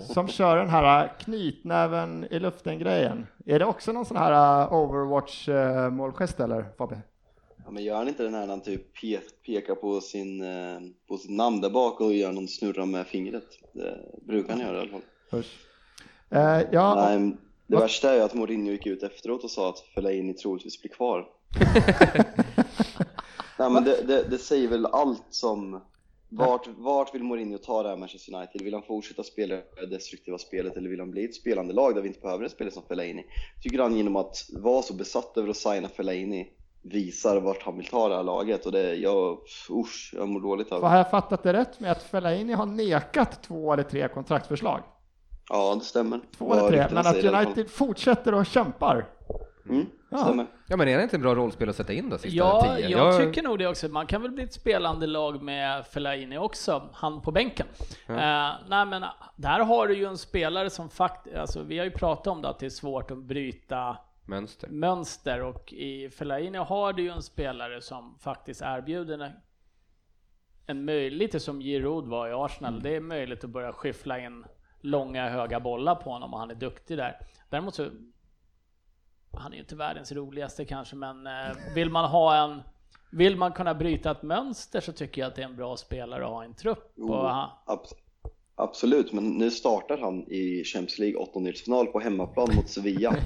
Som kör den här knytnäven i luften-grejen. Är det också någon sån här uh, Overwatch-målgest eller Fabbe? Ja, men gör han inte den här när han typ pe pekar på, sin, eh, på sitt namn där bak och gör någon snurra med fingret? Det brukar han göra i alla fall. Eh, ja, Nej, det värsta är ju att Mourinho gick ut efteråt och sa att Fellaini troligtvis blir kvar. Nej, men det, det, det säger väl allt som... Vart, vart vill Mourinho ta det här Manchester United? Vill han fortsätta spela det destruktiva spelet eller vill han bli ett spelande lag där vi inte behöver en spelare som Fellaini? Tycker han genom att vara så besatt över att signa Fellaini visar vart han vill ta det här laget och det, jag, usch, jag mår dåligt av har det. jag fattat det rätt med att Fellaini har nekat två eller tre kontraktsförslag? Ja, det stämmer. Två eller tre, men att. United fortsätter och kämpar. Mm, Ja. Ja men är det inte en bra rollspel att sätta in då sista Ja, tio? jag tycker nog det också. Man kan väl bli ett spelande lag med Fellaini också, han på bänken. Eh, nej men där har du ju en spelare som faktiskt, alltså vi har ju pratat om det att det är svårt att bryta Mönster. mönster och i Fellaini har du ju en spelare som faktiskt erbjuder en, en möjlighet, lite som Giroud var i Arsenal, det är möjligt att börja skyffla in långa höga bollar på honom och han är duktig där. Däremot så han är ju inte världens roligaste kanske, men eh, vill man ha en vill man kunna bryta ett mönster så tycker jag att det är en bra spelare att ha i en trupp. Jo, Och abs- absolut, men nu startar han i Champions League åttondelsfinal på hemmaplan mot Sevilla.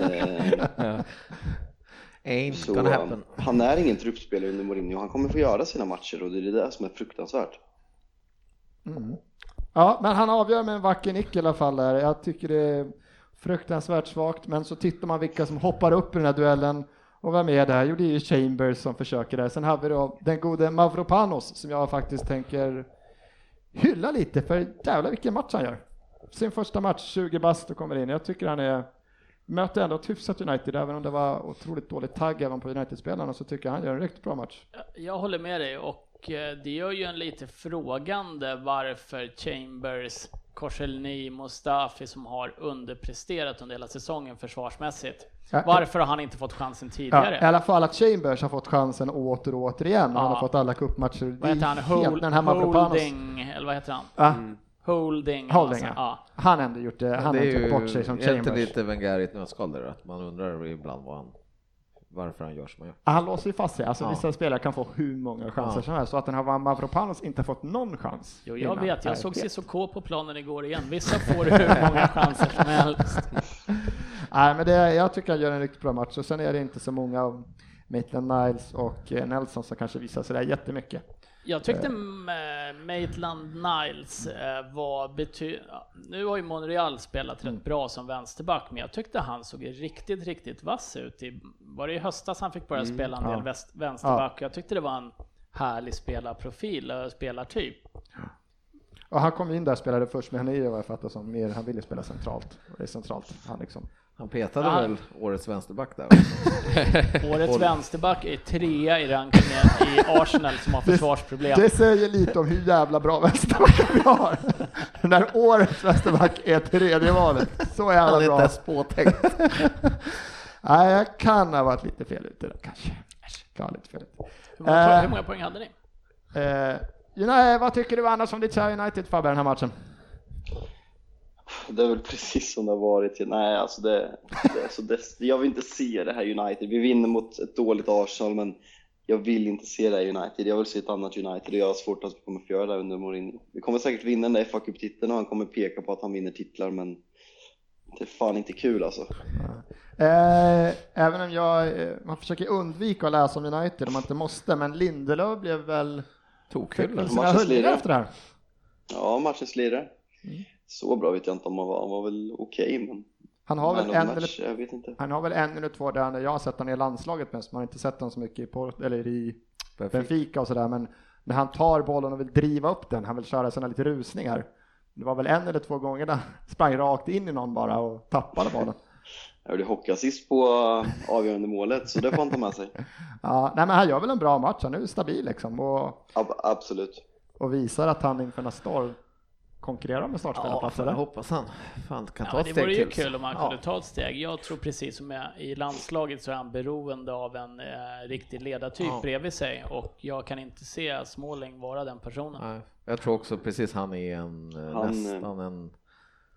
eh, Ain't så gonna happen. han är ingen truppspelare under Mourinho, han kommer få göra sina matcher och det är det där som är fruktansvärt. Ja, men han avgör med en vacker nick i alla fall där. Jag tycker det är fruktansvärt svagt, men så tittar man vilka som hoppar upp i den här duellen. Och vem är det? Jo, det är ju Chambers som försöker där. Sen har vi då den gode Mavropanos som jag faktiskt tänker hylla lite, för jävlar vilken match han gör. Sin första match, 20 bast och kommer in. Jag tycker han är möter ändå ett hyfsat United, även om det var otroligt dålig tagg även på United-spelarna, så tycker jag han gör en riktigt bra match. jag håller med dig och eh, det gör ju en lite frågande varför Chambers, Korselny, Mustafi som har underpresterat under hela säsongen försvarsmässigt. Ja, Varför har han inte fått chansen Ja, tidigare? I alla fall att Chambers har fått chansen åter och återigen. Han Ja. har fått alla cupmatcher. Vad heter han? helt- Hold, den här holding, eller vad heter han? Ja, Holding. Holding, alltså, ja. Han har ändå gjort det. Han har är inte bort sig som är inte Chambers. lite Wenger i ett nötskal där, att man undrar ibland vad han, varför han gör som han gör. Han låser ju fast sig. Alltså Ja. vissa spelare kan få hur många chanser Ja. som helst. Så att den här Mavropanos inte fått någon chans. Jo, jag innan vet. Jag såg Cissoko på planen igår igen. Vissa får hur många chanser som helst. Nej, men det, jag tycker han gör en riktigt bra match. Och sen är det inte så många av Maitland Niles och eh, Nelson som kanske visar sig där jättemycket. Jag tyckte äh, Maitland Niles eh, var bety... ja, Nu har ju Monreal spelat rätt bra som vänsterback, men jag tyckte han såg riktigt, riktigt vass ut. I, var det i höstas han fick börja spela en del ja. vänsterback? Jag tyckte det var en härlig spelarprofil och spelartyp. Och han kom in där och spelade först, men han är ju vad jag fattar som mer, han ville spela centralt. Och det är centralt. Han liksom. Han petade Ja. väl årets vänsterback där. Årets vänsterback är trea i rankingen i Arsenal som har försvarsproblem. Det säger lite om hur jävla bra vänsterbackar vi har. När årets vänsterback är tredje valet. Så Han jävla är inte bra. ens påtänkt. Nej, jag kan ha varit lite fel ute där kanske. Kan ha lite fel ute. Hur många, poäng, Eh, hur många poäng hade ni? Eh, nej, vad tycker du annars om ditt United Fabbe, den här matchen? Det är väl precis som det har varit. Nej, alltså det, det, alltså det, jag vill inte se det här United. Vi vinner mot ett dåligt Arsenal, men jag vill inte se det här United. Jag vill se ett annat United och jag har svårt att vi kommer få göra det under Mourinho. Vi kommer säkert vinna den där FA Cup-titeln och han kommer peka på att han vinner titlar, men det är fan inte kul alltså. Eh, även om jag, eh, man försöker undvika att läsa om United om man inte måste, men Lindelöf blev väl, Tokhyllad. sina efter det här. Ja, matchens lirare. Mm. Så bra vet jag inte om han var. Han var väl okej, men Han har, väl en match, eller, jag vet inte. han har väl en eller två där jag har sett honom i landslaget mest, man har inte sett honom så mycket i, Port, eller i Benfica och sådär, men när han tar bollen och vill driva upp den, han vill köra sina lite rusningar. Det var väl en eller två gånger där han sprang rakt in i någon bara och tappade bollen. Jag gjorde hockeyassist på uh, avgörande målet, så det får han ta med sig. Ja, nej men han gör väl en bra match, han är ju stabil liksom och, Ab- absolut. och visar att han inför nästa år konkurrerar med Ja, startspelarplatser. jag där. hoppas han fan kan ta Ja, ett det steg vore ju till. kul om han Ja. kunde ta ett steg. Jag tror precis som jag, i landslaget så är han beroende av en eh, riktig ledartyp Ja. bredvid sig och jag kan inte se Småling vara den personen. Nej, jag tror också precis han är en, eh, Han, nästan en...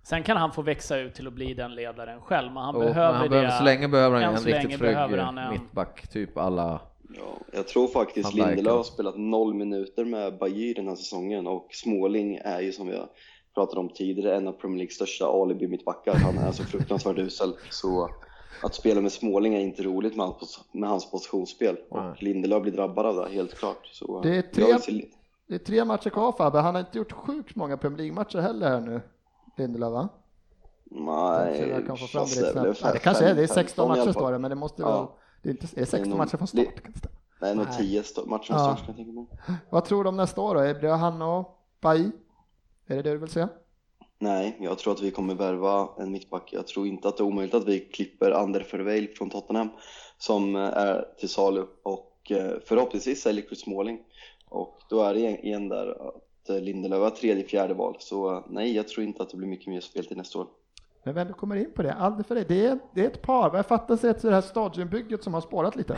Sen kan han få växa ut till att bli den ledaren själv, men han Oh, men behöver han det. behöver, så länge behöver han en riktigt trygg eh, mittback, typ alla... Ja, jag tror faktiskt Lindelöf har spelat noll minuter med Bajir den här säsongen och Småling är ju som jag pratade om tidigare en av Premier Leagues största alibi mittbackar. Han är så fruktansvärt usel så att spela med Småling är inte roligt med hans, med hans positionsspel och Nej. Lindelöf blir drabbad av det helt klart. Så Det är tre- vill se- Det är tre matcher kvar Fabbe, han har inte gjort sjukt många Premier League-matcher heller här nu, Lindelöf va? Nej, jag kan få fram det, det kanske är, det är fem- 16 femton i alla matcher står det, men det måste Ja. väl, det är, inte, är det 16 nog- matcher från det- start? Kan det stämma? Nej, nog Nej. 10 st- matcher från Ja. start kan jag tänka mig. Vad tror du om nästa år då? Blir det han och Bailly? Är det det du vill se? Nej, jag tror att vi kommer värva en mittback. Jag tror inte att det är omöjligt att vi klipper Ander Verweil från Tottenham som eh, är till salu och eh, förhoppningsvis säljer Chris Smalling. Och då är det igen där att eh, Lindelöf är tredje, fjärde val. Så nej, jag tror inte att det blir mycket mer spel till nästa år. Men vem du kommer in på det, Alder för det, det är, det är ett par, vad jag fattar sig till det här stadionbygget som har spårat lite.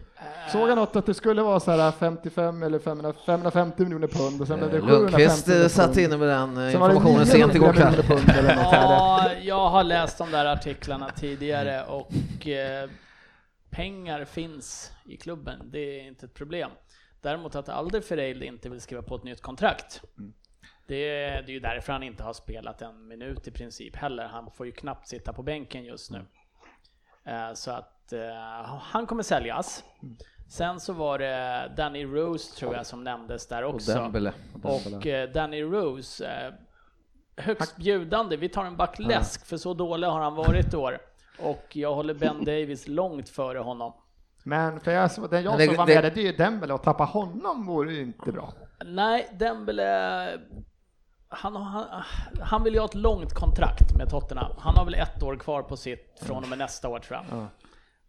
Såg jag något att det skulle vara så här 55 eller 500, 550 miljoner pund och sen blev det Eh, 750 Lundqvist satt inne med den eh, informationen sent 900 igår kväll. miljoner pund eller något här. Ja, jag har läst de där artiklarna tidigare och eh, pengar finns i klubben, det är inte ett problem. Däremot att Alder Ferreil inte vill skriva på ett nytt kontrakt. Det, det är ju därför han inte har spelat en minut i princip heller. Han får ju knappt sitta på bänken just nu. Eh, Så att eh, han kommer säljas. Sen så var det Danny Rose tror jag som nämndes där Och också. Dembele. Och eh, Danny Rose, högst bjudande. Vi tar en back läsk, för så dålig har han varit i år. Och jag håller Ben Davis långt före honom. Men för jag, den jag det- som var det- med, det är ju Dembele, och tappa honom vore ju inte bra. Nej, Dembele... Han, han, han vill ju ha ett långt kontrakt med Tottenham. Han har väl ett år kvar på sitt från och med nästa år tror jag.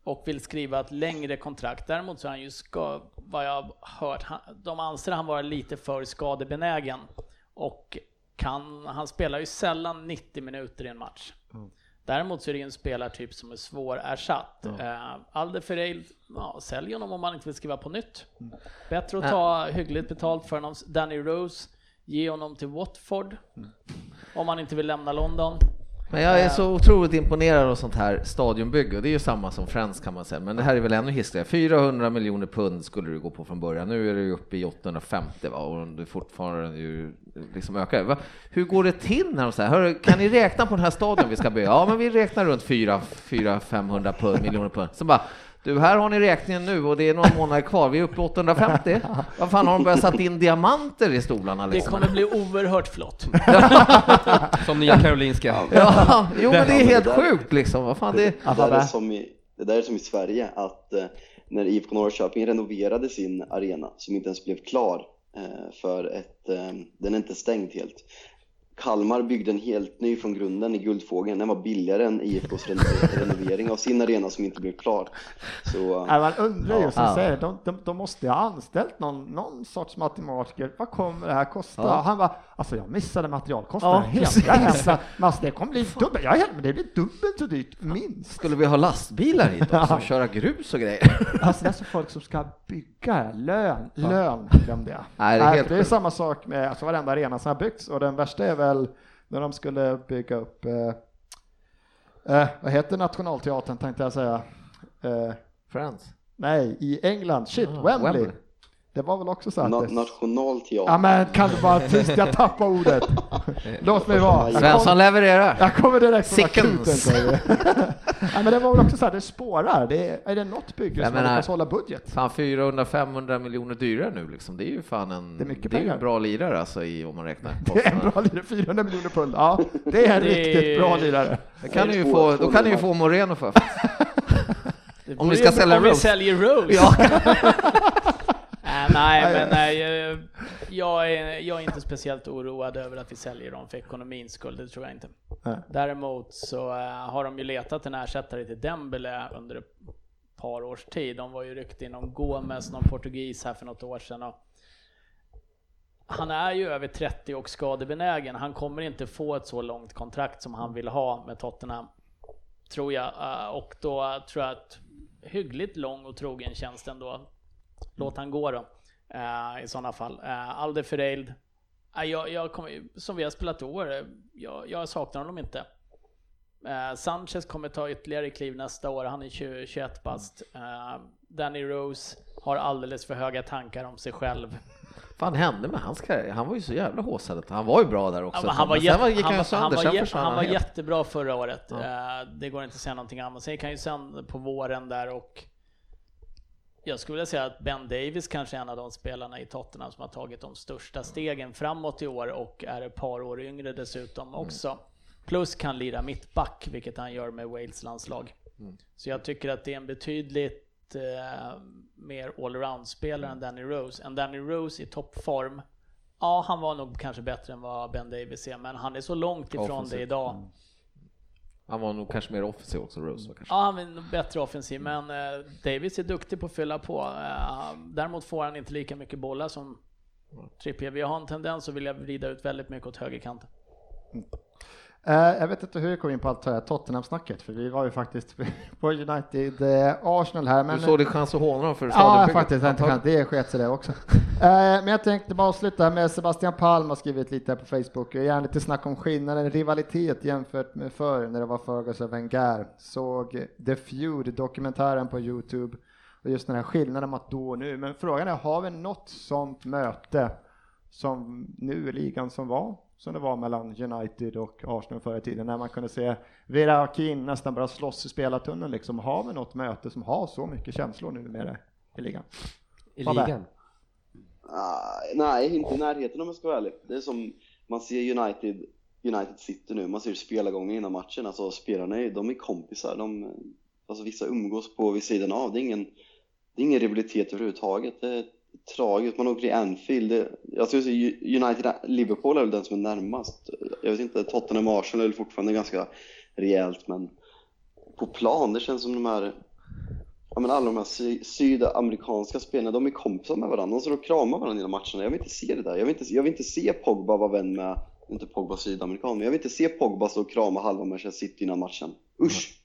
Och vill skriva ett längre kontrakt. Däremot så är han ju, ska, vad jag har hört, han, de anser han vara lite för skadebenägen. Och kan, han spelar ju sällan 90 minuter i en match. Däremot så är det ju en spelartyp som är svårersatt. Uh, Alder Ferreil, ja, sälj honom om man inte vill skriva på nytt. Bättre att ta hyggligt betalt för honom. Danny Rose, ge honom till Watford. Om man inte vill lämna London. Men jag är så otroligt imponerad av sånt här stadionbygge och det är ju samma som Friends kan man säga, men det här är väl ännu hissigare. 400 miljoner pund skulle du gå på från början, nu är det ju uppe i 850 va? och det fortfarande ju liksom ökar. Va? Hur går det till när de säger, kan ni räkna på den här stadion vi ska bygga? Ja, men vi räknar runt 400-500 pund, miljoner pund. Så bara, du, här har ni räkningen nu och det är några månader kvar, vi är uppe i 850. Vad fan har de börjat sätta in diamanter i stolarna Det liksom? kommer bli oerhört flott. Som Nya Karolinska. Ja, jo men det är helt sjukt liksom, vad fan det Det där är som i, det där är som i Sverige, att eh, när IFK Norrköping renoverade sin arena, som inte ens blev klar, eh, för ett, eh, den är inte stängd helt. Kalmar byggde en helt ny från grunden i Guldfågeln, den var billigare än IFKs reno- renovering av sin arena som inte blev klar. Så, Ja, man undrar ju som Ja. säger, de, de, de måste ju ha anställt någon, någon sorts matematiker. Vad kommer det här kosta? Ja. Han bara, alltså jag missade materialkostnaden Ja, helt. precis. Jag missade, men alltså, det kommer bli dubbelt, ja, men det blir dubbelt så dyrt, minst. Skulle vi ha lastbilar hit också och köra grus och grejer? Alltså det är så folk som ska bygga, lön, lön glömde jag. Nej, det är helt det är samma sak med alltså, varenda arena som har byggts och den värsta är väl när de skulle bygga upp, eh, eh, vad heter nationalteatern tänkte jag säga. Eh, Friends. nej, i England, shit, Ah, Wembley. Wembley. Det var väl också så att na- det... nationalteater. Ja men kan du bara tyst, jag tappar ordet. Låt mig vara. Svensson levererar. jag kommer direkt från Sickens. akuten ja, men det var väl också så här, det spårar. Det är, är det något bygge som lyckats hålla budget? Fan 400-500 miljoner dyrare nu liksom. Det är ju fan en, Det är mycket det är en bra lirare alltså i om man räknar Det är en bra lirare, 400 miljoner pund. Ja, det är en Det är- riktigt bra lirare. Det kan ni ju få, då kan ni ju få Moreno för. Det Om vi ska sälja Om vi Rose. säljer Rose. Ja. Nej, men nej, jag, är, jag är inte speciellt oroad över att vi säljer dem för ekonomins skull, det tror jag inte. Nej. Däremot så eh, har de ju letat en ersättare till Dembele under ett par års tid. De var ju ryckt in om Gomes, någon portugis här för något år sedan. Och han är ju över 30 och skadebenägen. Han kommer inte få ett så långt kontrakt som han vill ha med Tottenham. Tror jag. Eh, Och då tror jag att hyggligt lång och trogen tjänst ändå. Låt han gå då. Eh, I sådana fall. Uh, Alder Ferreil. Uh, jag, jag kommer, som vi har spelat i år, eh, jag, jag saknar honom inte. Eh, Sanchez kommer ta ytterligare kliv nästa år, han är 20, 21 bast. Eh, Danny Rose har alldeles för höga tankar om sig själv. fan hände med hans karriär? Han var ju så jävla håsad. Han var ju bra där också. Ja, han var, jätte, sen gick han, han, sönder, han, var, jä- försvann han var jättebra förra året. Ja. Eh, det går inte att säga någonting annat. Sen gick han ju sen på våren där och jag skulle vilja säga att Ben Davis kanske är en av de spelarna i Tottenham som har tagit de största stegen framåt i år och är ett par år yngre dessutom Mm. också. Plus kan lira mittback, vilket han gör med Wales landslag. Mm. Så jag tycker att det är en betydligt eh, mer allround-spelare än Danny Rose. En Danny Rose i toppform, ja han var nog kanske bättre än vad Ben Davis är, men han är så långt ifrån Offensivt. det idag. Han var nog kanske mer offensiv också, Rose. var Kanske. Ja, han är bättre offensiv, men eh, Davis är duktig på att fylla på. Eh, däremot får han inte lika mycket bollar som Trippier. Vi har en tendens att vilja vrida ut väldigt mycket åt högerkanten. Eh, jag vet inte hur vi kom in på allt det här Tottenham-snacket, för vi var ju faktiskt på United eh, Arsenal här. Men, Du såg dig chans att håna dem för Ja, faktiskt. Jag chans. Det sket sig det också. Eh, men jag tänkte bara avsluta med Sebastian Palm har skrivit lite här på Facebook. Jag gärna lite snack om skillnaden rivalitet jämfört med förr när det var Ferguson och Wenger. Såg The Feud-dokumentären på Youtube och just den här skillnaden mot då och nu. Men frågan är, har vi något sånt möte som nu i ligan som var som det var mellan United och Arsenal förr i tiden när man kunde se Vera och Keane nästan bara slåss i spelartunneln liksom. Har vi något möte som har så mycket känslor nu med det i ligan? I Fabbe. ligan? Ah, nej, inte i närheten om jag ska vara ärlig. Det är som man ser United, United City nu, man ser spelargången innan matchen. Alltså spelarna är, de är kompisar. De, alltså vissa umgås på vid sidan av. Det är ingen, det är ingen rivalitet överhuvudtaget. Det är tragiskt. Man åker i Anfield. Det, jag skulle säga United, Liverpool är väl den som är närmast. Jag vet inte, Tottenham Arsenal är väl fortfarande ganska rejält, men på plan, det känns som de här Ja, men alla de här sy- sydamerikanska spelarna, de är kompisar med varandra. De står och kramar varandra i matcherna. Jag vill inte se det där. Jag vill inte, jag vill inte se Pogba vara vän med, inte Pogba sydamerikan, men jag vill inte se Pogba stå och krama halva Manchester City innan matchen. Usch!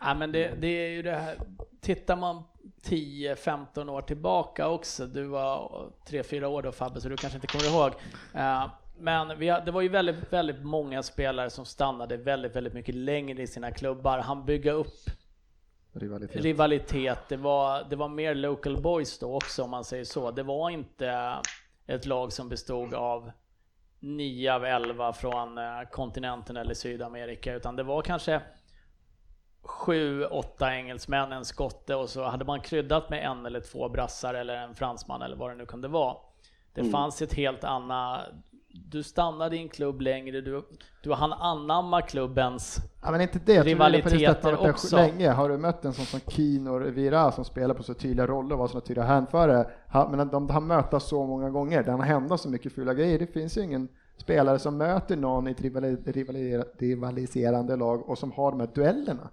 Ja, men det, det är ju det här, tittar man 10-15 år tillbaka också, du var 3-4 år då Fabbe, så du kanske inte kommer ihåg. Eh, Men vi, det var ju väldigt, väldigt många spelare som stannade väldigt, väldigt mycket längre i sina klubbar. Han bygga upp Rivalitet. rivalitet. Det var, det var mer local boys då också om man säger så. Det var inte ett lag som bestod av 9 av 11 från eh, kontinenten eller Sydamerika utan det var kanske 7-8 engelsmän, en skotte och så hade man kryddat med en eller två brassar eller en fransman eller vad det nu kunde vara. Det Mm. fanns ett helt annat du stannade i en klubb längre, du, du hann anamma klubbens Ja, men inte det. Jag tror det också. länge. Har du mött en sån som Kino och Vira som spelar på så tydliga roller och var så tydliga hänförare, men de har mötts så många gånger, det har hänt så mycket fula grejer. Det finns ju ingen spelare som möter någon i ett rivali- rivali- rivaliserande lag och som har de här duellerna.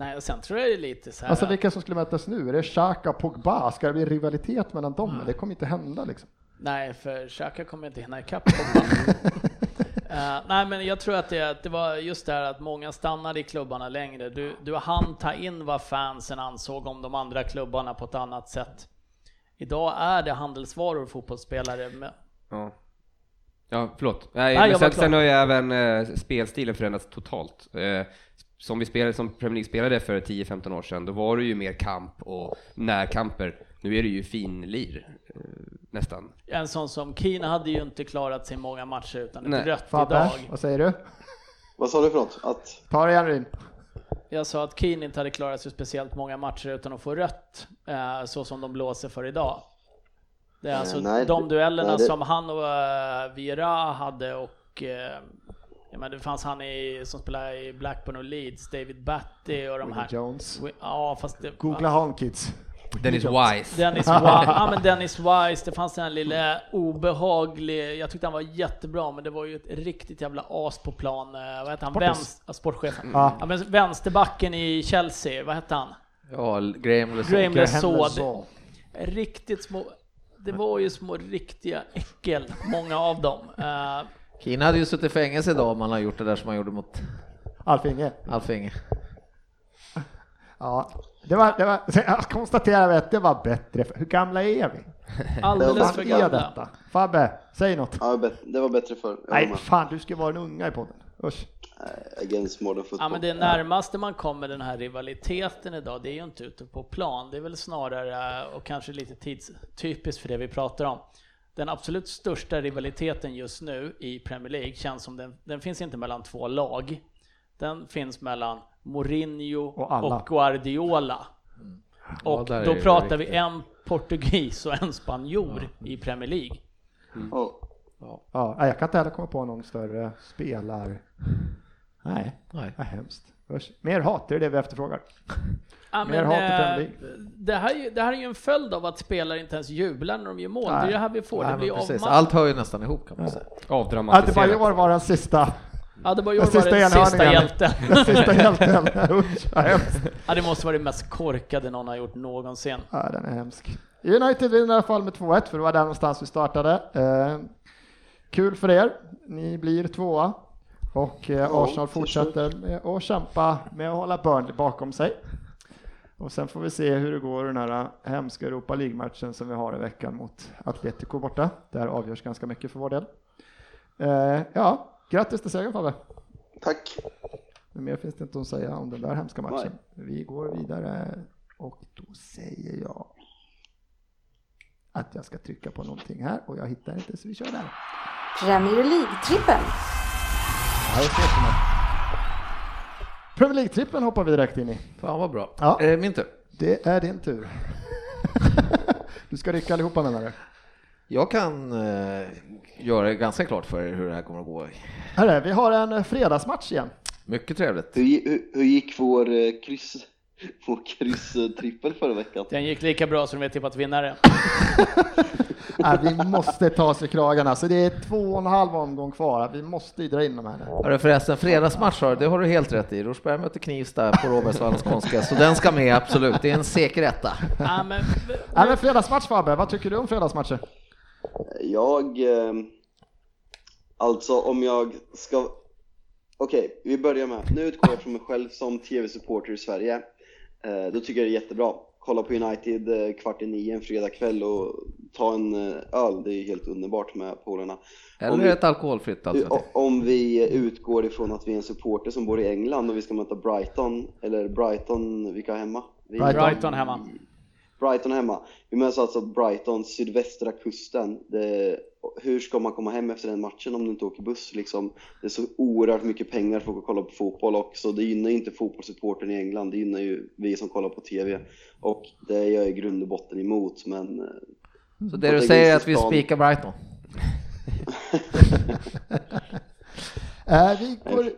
Nej, och sen tror jag det är lite så här. Alltså vilka som skulle mötas nu? Är det Xhaka Pogba? Ska det bli rivalitet mellan dem? Det kommer inte hända liksom. Nej, för Xhaka kommer inte hinna ikapp Pogba. Eh, nej, men jag tror att det, det var just det här att många stannade i klubbarna längre. Du, du hann ta in vad fansen ansåg om de andra klubbarna på ett annat sätt. Idag är det handelsvaror fotbollsspelare. Med, Ja. Ja, förlåt. Nej, jag men sen, sen har ju även eh, spelstilen förändrats totalt. Eh, som vi spelade, som Premier League spelade för 10-15 år sedan, då var det ju mer kamp och närkamper. Nu är det ju finlir, eh, nästan. en sån som Keane hade ju inte klarat sig många matcher utan ett Nej. rött Fabbe, idag. vad säger du? Vad sa du för något? Att, Ta det igen Ryn. Jag sa att Keane inte hade klarat sig speciellt många matcher utan att få rött, eh, så som de blåser för idag. Det är Eh, alltså nej, de duellerna nej, det- som han och uh, Vieira hade och eh, ja, men det fanns han i, som spelade i Blackburn och Leeds, David Batty och de Willie här. Jones. Wi- Ja, fast det, Googla han kids. Dennis Wise. Dennis Wise, ja men Dennis Wise, det fanns den här lilla obehaglig, jag tyckte han var jättebra men det var ju ett riktigt jävla as på plan, eh, vad hette han? Vänst, ja, sportchefen. Ja. Ja, men vänsterbacken i Chelsea, vad hette han? Ja, Graham Lesson. Graham. Lesaux. Riktigt små, det var ju små riktiga äckel, många av dem. Eh, Keane hade ju suttit i fängelse idag om han har gjort det där som han gjorde mot Alf Inge. Alf Inge. Ja, det var, det var, jag konstaterar att det var bättre. Hur gamla är vi? alldeles för är gamla. detta? Fabbe, säg något. ja, det var bättre förr. Nej, fan du ska vara en unga i podden. Usch. Eh, Against modern football. Ja men det närmaste man kommer den här rivaliteten idag, det är ju inte ute på plan. Det är väl snarare, och kanske lite tidstypiskt för det vi pratar om. Den absolut största rivaliteten just nu i Premier League känns som den, den finns inte mellan två lag. Den finns mellan Mourinho Och och. Guardiola. Och där är då pratar vi en portugis och en spanjor i Premier League. Ja. Ja, nej, jag kan inte heller komma på någon större spelar... Nej, Nej. vad hemskt. Mer hat, det är det vi efterfrågar. Ja, Mer men, eh, det, här, ju- det här är ju en följd av att spelare inte ens jublar när de gör mål. Det är Nej. det här vi får. Nej, det blir precis. Allt hör ju nästan ihop kan man säga. Avdramatiserat. Adebayor var den sista, Ja, det var ju den var sista den sista enhörningen. hjälten. Den sista hjälten. Usch, vad hemskt. Ja, det måste vara det mest korkade någon har gjort någonsin. Ja, den är hemsk. United vinner i alla fall med 2-1, för det var där någonstans vi startade. Eh, kul för er, ni blir tvåa. Och eh, Ja, Arsenal fortsätter med att kämpa med att hålla Burnley bakom sig. Och sen får vi se hur det går i den här hemska Europa League-matchen som vi har i veckan mot Atletico borta. Där avgörs ganska mycket för vår del. Eh, ja, grattis till segern Fabbe. Tack. Men mer finns det inte att säga om den där hemska matchen. Vi går vidare och då säger jag att jag ska trycka på någonting här och jag hittar inte så vi kör där. Premier League-trippen. Premier League-trippen hoppar vi direkt in i. Fan vad bra. Ja. Eh, min tur. Det är din tur. du ska rycka allihopa menar du? Jag kan eh, göra det ganska klart för er hur det här kommer att gå. Hörru, vi har en fredagsmatch igen. Mycket trevligt. Hur, hur, hur gick vår eh, kryss, vår kryss-trippel förra veckan? Den gick lika bra som vi har tippat vinnare. Nej, vi måste ta oss i kragarna, så det är två och en halv omgång kvar. Vi måste ju dra in de här nu. Hörru förresten, fredagsmatch har du, det har du helt rätt i. Rosberg möter Knivsta på Råbergsvallens konstgräs, så den ska med absolut. Det är en säker etta. Ja, men fredagsmatch Fabbe, vad tycker du om fredagsmatcher? Jag, eh, alltså om jag ska, okej, vi börjar med, nu utgår jag från mig själv som tv-supporter i Sverige. Eh, då tycker jag det är jättebra. Kolla på United eh, kvart i nio en fredagkväll och ta en eh, öl, det är helt underbart med polarna. Om Eller vi- ett alkoholfritt alternativ. O- Om vi utgår ifrån att vi är en supporter som bor i England och vi ska möta Brighton, eller Brighton, vilka har hemma? Brighton. Brighton hemma. Brighton hemma. Vi möter alltså Brighton, sydvästra kusten. Det, hur ska man komma hem efter den matchen om du inte åker buss? Liksom? Det är så oerhört mycket pengar för att kolla på fotboll också. Det gynnar ju inte fotbollssupporten i England, det gynnar ju vi som kollar på TV. Och det är jag i grund och botten emot, men eh, Så det du säger är att vi spikar Brighton? Äh, vi går,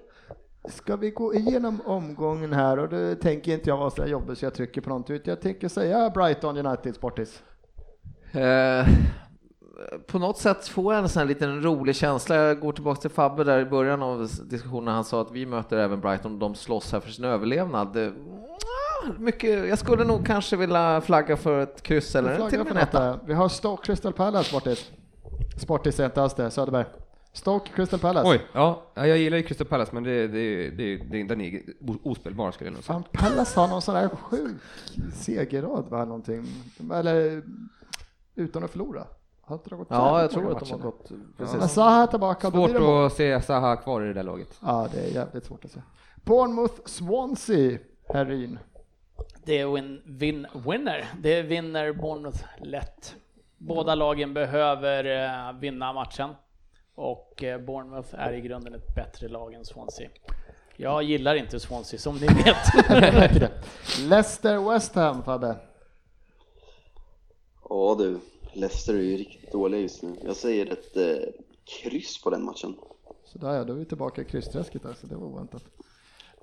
ska vi gå igenom omgången här och då tänker inte jag vara så jobbig så jag trycker på någonting. utan Jag tänker säga Brighton United Sportis. Eh, på något sätt får jag en sån här liten rolig känsla. Jag går tillbaka till Fabbe där i början av diskussionen. Han sa att vi möter även Brighton och de slåss här för sin överlevnad. Eh, Mycket, jag skulle nog kanske vilja flagga för ett kryss eller till och med en något etta. Vi har Stoke Crystal Palace Sportis. Sportis är inte alls det, Söderberg. Stoke Crystal Palace. Oj, ja, ja, jag gillar ju Crystal Palace, men det, det, det, det, den är ospelbar skulle jag nog säga. Fan, Palace har någon sån där sjuk segerrad, va? Någonting. Eller utan att förlora. Har inte de gått Ja, jag tror att de har gått... Precis. Men Zaha är tillbaka. Svårt det att se Zaha kvar i det där laget. Ja, det är jävligt svårt att se. Bournemouth Swansea, Herrin. Det är win, win, winner. Det vinner Bournemouth lätt. Båda lagen behöver eh, vinna matchen och eh, Bournemouth är i grunden ett bättre lag än Swansea. Jag gillar inte Swansea som ni vet. Leicester West Ham, Fabbe. ja du, Leicester är ju riktigt dåliga just nu. Jag säger ett eh, kryss på den matchen. Så där ja, då är vi tillbaka i kryssträsket där, så det var oväntat.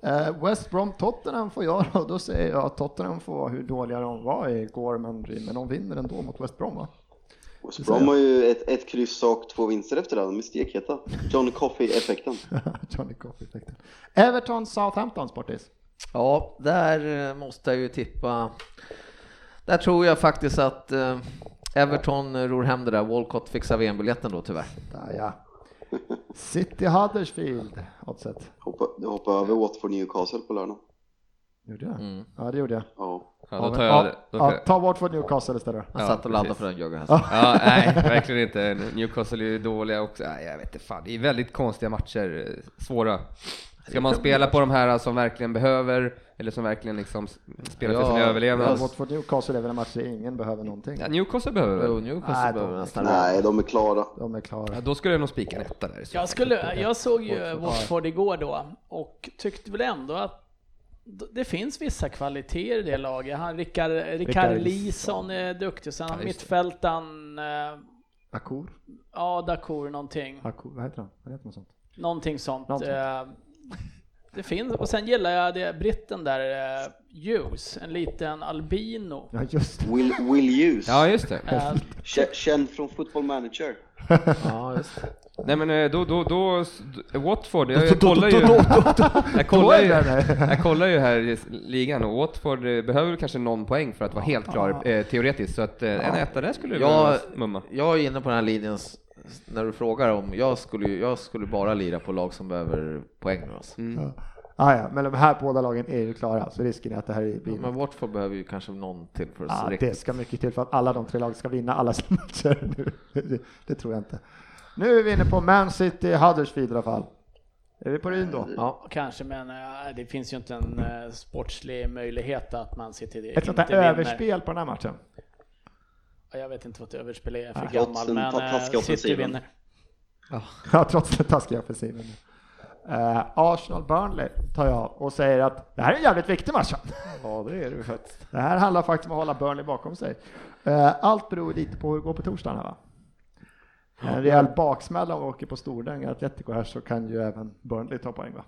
Eh, West Brom Tottenham får jag och då säger jag att Tottenham får vara hur dåliga de var igår, men, men de vinner ändå mot West Brom va? West Brom har ju ett, ett kryss och två vinster efter det, de är stekheta. John Coffey-effekten. Johnny Coffey-effekten. Everton Southampton Sportis. Ja, där eh, måste jag ju tippa. Där tror jag faktiskt att eh, Everton ror hem det där. Walcott fixar VM-biljetten då tyvärr. Där ja. City Huddersfield, oddset. Hoppa, du hoppar över Watford Newcastle på lördag. Gjorde jag? Mm. Ja, det gjorde jag. Ja. Ja, då tar jag det. Då ja, tar jag. ta Watford Newcastle istället. Han Ja, satt och laddade precis. för den Jörgen Hellström. Ja, nej, verkligen inte. Newcastle är ju dåliga också. Nej, jag vet inte fan. Det är väldigt konstiga matcher, eh, svåra. Ska man spela på de här som verkligen behöver, eller som verkligen liksom s- spelar för Ja, sin Ja, överlevnad? Watford Newcastle är väl en match där ingen behöver någonting. Ja, Newcastle behöver Jo, väl? Newcastle Nej, behöver de- nästan Nej, de är klara. De är klara. Ja, då skulle jag nog spika en etta där. i så fall. Jag, skulle, jag såg ju Watford igår då och tyckte väl ändå att det finns vissa kvaliteter i det laget. Han, Rickard, Rickard Rickard Leeson är duktig, sen Ja, mittfältaren, eh, Akur? ja Dacour någonting, Akur, vad heter han? Vad heter man sånt? någonting sånt. Något sånt. Eh, Det finns, och sen gillar jag det britten där, eh, Hughes, en liten albino. Ja, just det. Will, Will Hughes, Ja, just det. Kä- känd från Football Manager. Ja, just det. Nej men eh, då, då, då, Watford, jag, jag kollar ju, jag kollar ju, jag kollar ju här i ligan och Watford eh, behöver kanske någon poäng för att vara helt klar teoretiskt, så att en etta där skulle du Ja, behöva mumma. Jag är inne på den här linjen när du frågar om, jag skulle, jag skulle bara lira på lag som behöver poäng nu alltså. Mm. Ah, ja, men de här båda lagen är ju klara, så risken är att det här blir Men Watford behöver ju kanske någon till för att Ja, riktigt- det ska mycket till för att alla de tre lagen ska vinna alla sina matcher nu. Det, det tror jag inte. Nu är vi inne på Man City Huddersfield i alla fall. Är vi på Ryn då? Ja, Kanske, men eh, det finns ju inte en eh, sportslig möjlighet att man sitter Ett sånt där inte vinner. överspel på den här matchen. Ja, Jag vet inte vad överspel är, jag är för Ah, gammal, trots den men eh, taskiga City vinner. Ja, trots den taskiga offensiven. Uh, Arsenal-Burnley tar jag och säger att det här är en jävligt viktig match. ja det är det ju faktiskt. Det här handlar faktiskt om att hålla Burnley bakom sig. Eh, allt beror lite på hur det går på torsdagen här va? En rejäl baksmälla om vi åker på Stordäng Atletico här så kan ju även Burnley ta poäng va?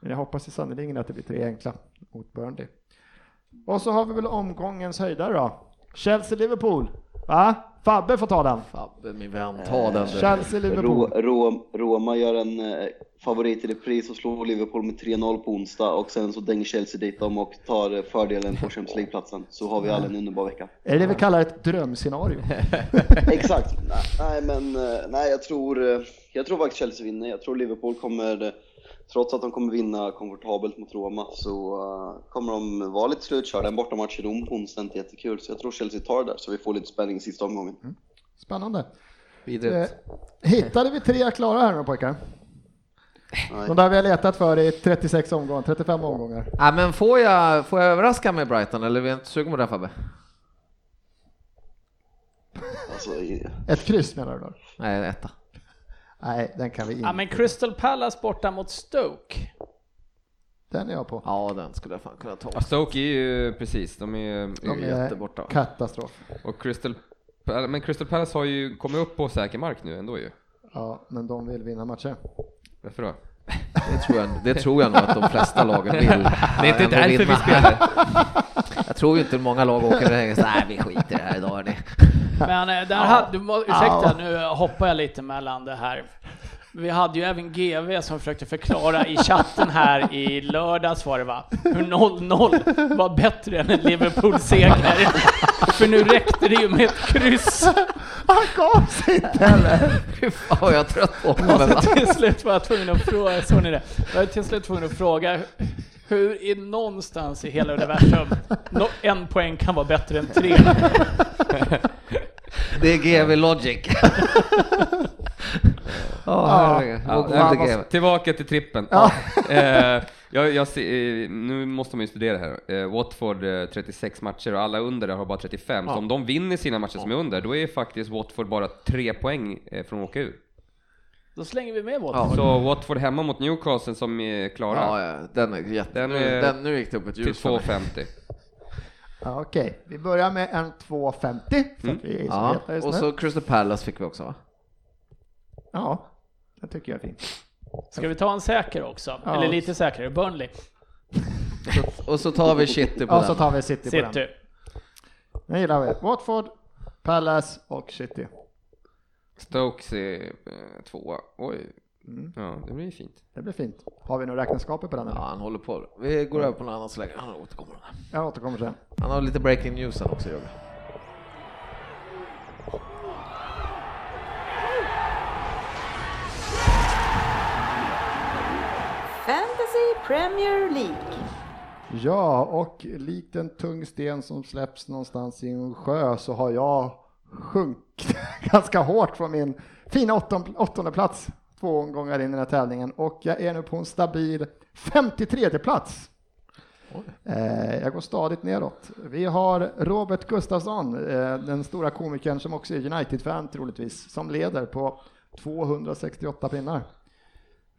Men jag hoppas i sannerligen att det blir tre enkla mot Burnley. Och så har vi väl omgångens höjdare då. Chelsea-Liverpool. Va? Fabbe får ta den. Fabbe min vän, ta den du. Chelsea-Liverpool. Ro, Ro, Roma gör en eh, favorit i repris och slår Liverpool med 3-0 på onsdag och sen så dänger Chelsea dit dem och tar eh, fördelen på Champions League-platsen. Så har vi alla en underbar vecka. Är det det vi kallar ett drömscenario? Exakt. Nej, men eh, nej, jag tror, eh, jag tror faktiskt Chelsea vinner. Jag tror Liverpool kommer, trots att de kommer vinna komfortabelt mot Roma, så eh, kommer de vara lite slutkörda. En bortamatch i Rom på onsdag är inte jättekul, så jag tror Chelsea tar det där så vi får lite spänning i sista omgången. Spännande. Eh, hittade vi tre klara här nu pojkar? Nej. De där vi har letat för i 36 omgångar, 35 omgångar. Ja, men får jag, får jag överraska med Brighton eller är vi inte sugen på det Fabbe? Alltså, i- Ett kryss menar du då? Nej, en etta. Nej, den kan vi inte. Ja, men Crystal Palace borta mot Stoke. Den är jag på. Ja, den skulle jag fan kunna ta. Ja, Stoke är ju precis, de är De ju är jätteborta. katastrof. och Crystal men Crystal Palace har ju kommit upp på säker mark nu ändå ju. Ja, men de vill vinna matcher. Varför då? Det tror, jag, det tror jag nog att de flesta lagen vill. Det är inte därför vi spelar. Jag tror ju inte många lag åker och hänger så nej vi skiter i det här idag hörni. Men eh, där hade, ursäkta, nu hoppar jag lite mellan det här. Vi hade ju även GV som försökte förklara i chatten här i lördags var det va? Hur 0-0 var bättre än en Liverpool-seger. För nu räckte det ju med ett kryss. Han gav sig inte heller! Fy fan vad jag är trött på honom. till slut var jag tvungen att fråga, såg ni det? Jag var till slut tvungen att fråga hur i någonstans i hela universum en poäng kan vara bättre än tre? Det är GV Logic. Ja, herregud. Ja, men GV. tillbaka till trippen. Eh, jag, jag eh, nu måste man ju studera här. Eh, Watford eh, 36 matcher och alla under har bara 35. Så om de vinner sina matcher som är under, då är faktiskt Watford bara tre poäng eh, från att åka ur. Då slänger vi med båten. Ja. Så Watford hemma mot Newcastle som är klara Ja, ja, den är jätte... Den nu, är- den, nu gick det upp ett till ljus mig. 2,50. Ja, Okej, vi börjar med en 2,50 för att vi är så Ja, och så Crystal Palace fick vi också va? Ja, det tycker jag är fint. Ska vi ta en säker också? Ja. Eller lite säkrare, Burnley. Och så tar vi City på Ja, den. så tar vi City på den. City. Den gillar vi. Watford, Palace och City. Stokes är eh, tvåa. Oj. Mm. Ja, det blir fint. Det blir fint. Har vi några räkenskaper på den? eller? Ja, han håller på. Vi går över på något annat så länge. Han återkommer. Jag återkommer sen. Han har lite breaking news sen också, Jörgen. Fantasy Premier League. Ja, och likt en tung sten som släpps någonstans i en sjö så har jag sjunkit ganska hårt från min fina åttonde plats två omgångar in i den här tävlingen och jag är nu på en stabil 53 plats. Eh, jag går stadigt neråt. Vi har Robert Gustafsson, eh, den stora komikern som också är United-fan troligtvis, som leder på 268 pinnar.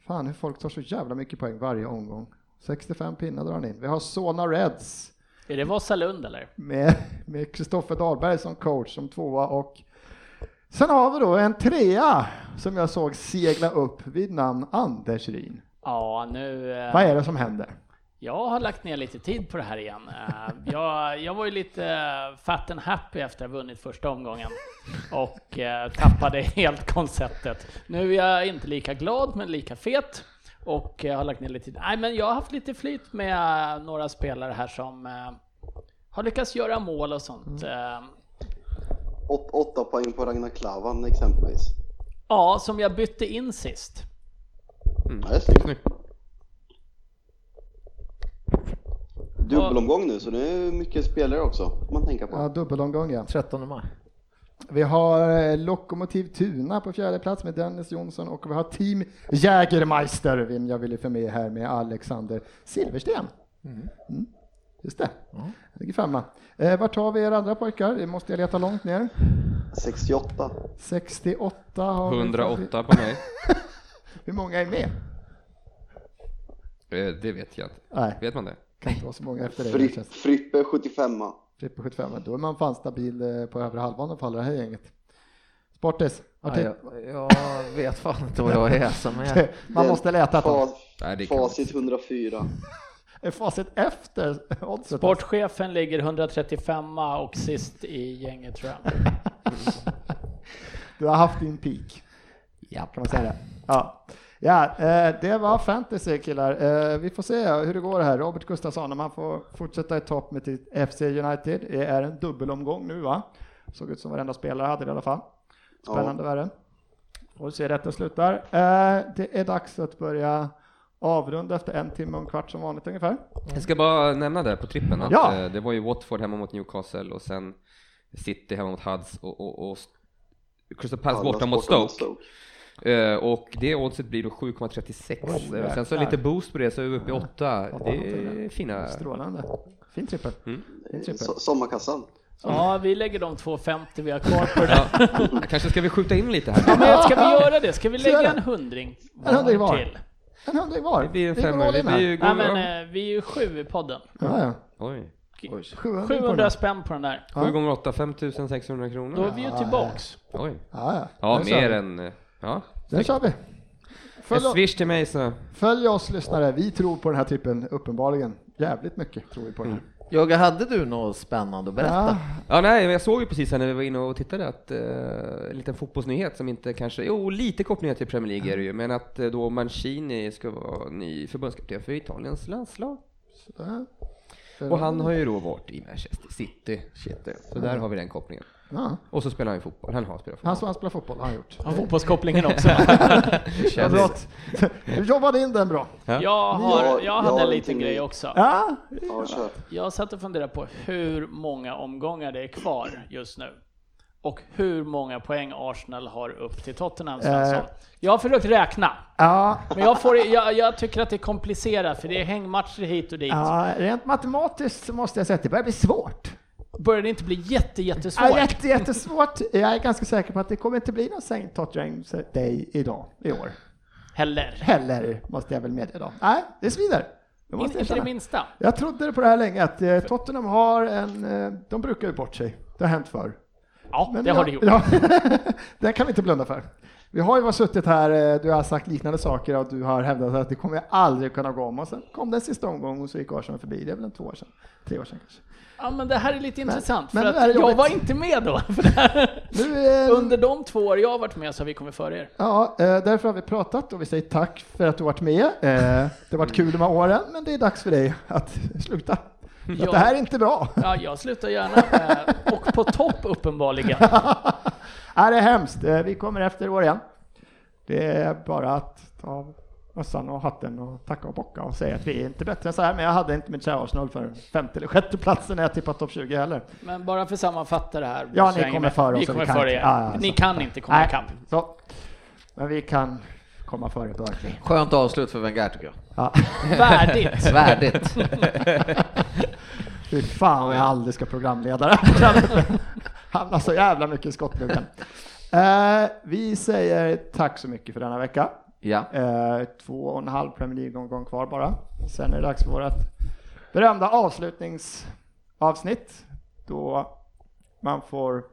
Fan hur folk tar så jävla mycket poäng varje omgång. 65 pinnar drar han in. Vi har Solna Reds Är det Vasalund eller? med med Kristoffer Dahlberg som coach som tvåa och sen har vi då en trea som jag såg segla upp vid namn Anders Ryn. Ja, nu... eh, Vad är det som händer? Jag har lagt ner lite tid på det här igen. Eh, Jag, jag var ju lite eh, fat and happy efter att ha vunnit första omgången och tappade helt konceptet. Nu är jag inte lika glad, men lika fet och jag har lagt ner lite tid. Nej, men jag har haft lite flyt med några spelare här som har lyckats göra mål och sånt. Eh, Åt, åtta poäng på Ragnar Klavan exempelvis. Ja, som jag bytte in sist. Ja, det är snyggt. Dubbelomgång nu, så det är mycket spelare också, får man tänka på. Ja, dubbelomgång ja. 13 maj. Vi har eh, Lokomotiv Tuna på fjärde plats med Dennis Jonsson och vi har Team Jägermeister, vem jag ville få med här med Alexander Silversten. Mm. Just det, jag ligger femma. Eh, vart har vi er andra pojkar? Det måste jag leta långt ner. 68. 68 har vi. 108 på mig. Hur många är med? Eh, Det vet jag inte. Nej, Vet man det? kan inte vara så många efter. Fri, det. Frippe 75 Frippe 75, då är man fan stabil eh, på övre halvan i alla fall, det här gänget. Sportis, Ja, jag, jag vet fan inte vad jag är som är. man måste leta ett Facit 104. Facit efter oddset? Sportchefen ligger 135 och sist i gänget tror jag. Du har haft din peak. Ja, kan man säga det? Ja. Ja, eh, det var fantasy killar. Eh, vi får se hur det går här. Robert Gustafsson, om han får fortsätta i topp med FC United. Det är en dubbelomgång nu va? Såg ut som varenda spelare hade det i alla fall. Spännande var det. Får se hur detta slutar. Eh, det är dags att börja avrunda efter en timme och en kvart som vanligt ungefär. Jag ska bara nämna det på trippen att Ja. eh, det var ju Watford hemma mot Newcastle och sen City hemma mot Huds och, och, och Crystal Palace borta mot sportar Stoke. Eh, och det oddset blir då 7,36. Oj, Eh, sen så lite boost på det så är vi uppe i 8. Åtta Det är fina. Strålande. Fin trippel. Mm. Fin trippel. So- Sommarkassan. Ja, vi lägger de 250 vi har kvar på det. Ja, kanske ska vi skjuta in lite här. Ja, men ska vi göra det? Ska vi lägga det. en hundring En hundring var. till? En hundring var. Det blir en femma. Det blir ju Nej, men eh, vi är ju sju i podden. Ja, ja. Oj. 700 på 700 den. spänn på den där. 7 gånger 8, 5600 kronor. Då är vi ju tillbaks. Oj. Ja, ja. Ja, Den kör mer vi. än... eh, Ja. Den kör vi. En Följ, swish till mig så... följ oss lyssnare, vi tror på den här trippen uppenbarligen. Jävligt mycket tror vi på den här. Jogga, hade du något spännande att berätta? Ja, Ja, nej, jag såg ju precis här när vi var inne och tittade att eh, en liten fotbollsnyhet som inte kanske, jo lite kopplingar till Premier League är det ju, men att eh, då Mancini ska vara ny förbundskapten för Italiens landslag. sådär. Och han har ju då varit i Manchester City. Så där har vi den kopplingen. Ja, Och så spelar han ju fotboll, han har spelat fotboll. han han spelar fotboll har han gjort. Har fotbollskopplingen också. Du jobbade in den bra. Jag, Ja, har, jag hade en liten en grej också. Ja. Jag satt och funderade på hur många omgångar det är kvar just nu. Och hur många poäng Arsenal har upp till Tottenham, Svensson. Jag har försökt räkna. ja, Men jag, får, jag, jag tycker att det är komplicerat, för det är hängmatcher hit och dit. ja, rent matematiskt så måste jag säga att det börjar bli svårt. Börjar det inte bli jätte, Ja, jättesvårt? jätte, jättesvårt. Jag är ganska säker på att det kommer inte bli någon St. Tottenham Day idag, i år. Heller. Heller, måste jag väl medge då. Nej, det svider. Det måste jag Inte det minsta. Jag trodde på det här länge, att eh, Tottenham har en... Eh, de brukar ju bort sig. Det har hänt förr. Ja, Men det ja, har det gjort. Ja, det kan vi inte blunda för. Vi har ju varit suttit här, eh, du har sagt liknande saker och du har hävdat att det kommer aldrig kunna gå om och sen kom den sista omgången och så gick Arsenal förbi. Det är väl en två år sedan, tre år sedan kanske. Ja, men det här är lite intressant, men för att jag jobbigt. var inte med då. Nu, eh, Under de två år jag har varit med så har vi kommit före er. Ja, eh, därför har vi pratat och vi säger tack för att du har varit med. Eh, Det har varit kul de här åren, men det är dags för dig att sluta. Att Ja. det här är inte bra. Ja, jag slutar gärna. Och på topp uppenbarligen. Ja, det är hemskt. Eh, Vi kommer efter år igen. Det är bara att ta mössan och hatten och tacka och bocka och säga att vi är inte bättre än så här, men jag hade inte mitt kära Arsenal för femte eller sjätte platsen när jag tippat topp 20 heller. Men bara för att sammanfatta det här. Ja, ni kommer med. före oss Ni kommer kan före inte. er. Ja, ja, Ni så. kan inte komma Nej, ikapp. Så. Men vi kan komma före Burnley. Skönt avslut för Wenger tycker jag. Ja. Värdigt. Värdigt. Fy fan vad jag aldrig ska programledare. Hamnar så jävla mycket i skottgluggen. Eh, vi säger tack så mycket för denna vecka. Ja. Eh, två och en halv Premier League-omgång kvar bara. Sen är det dags för vårt berömda avslutningsavsnitt då man får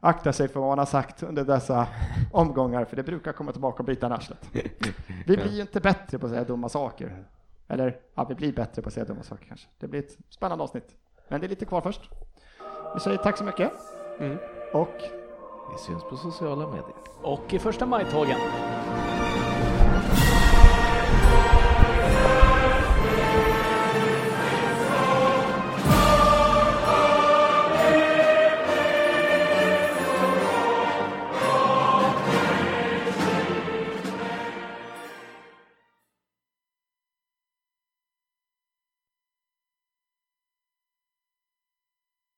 akta sig för vad man har sagt under dessa omgångar, för det brukar komma tillbaka och bita arslet. Vi blir ju inte bättre på att säga dumma saker. Eller, ja, vi blir bättre på att säga dumma saker kanske. Det blir ett spännande avsnitt. Men det är lite kvar först. Vi säger tack så mycket. Mm. Och Vi syns på sociala medier. Och i första majtågen.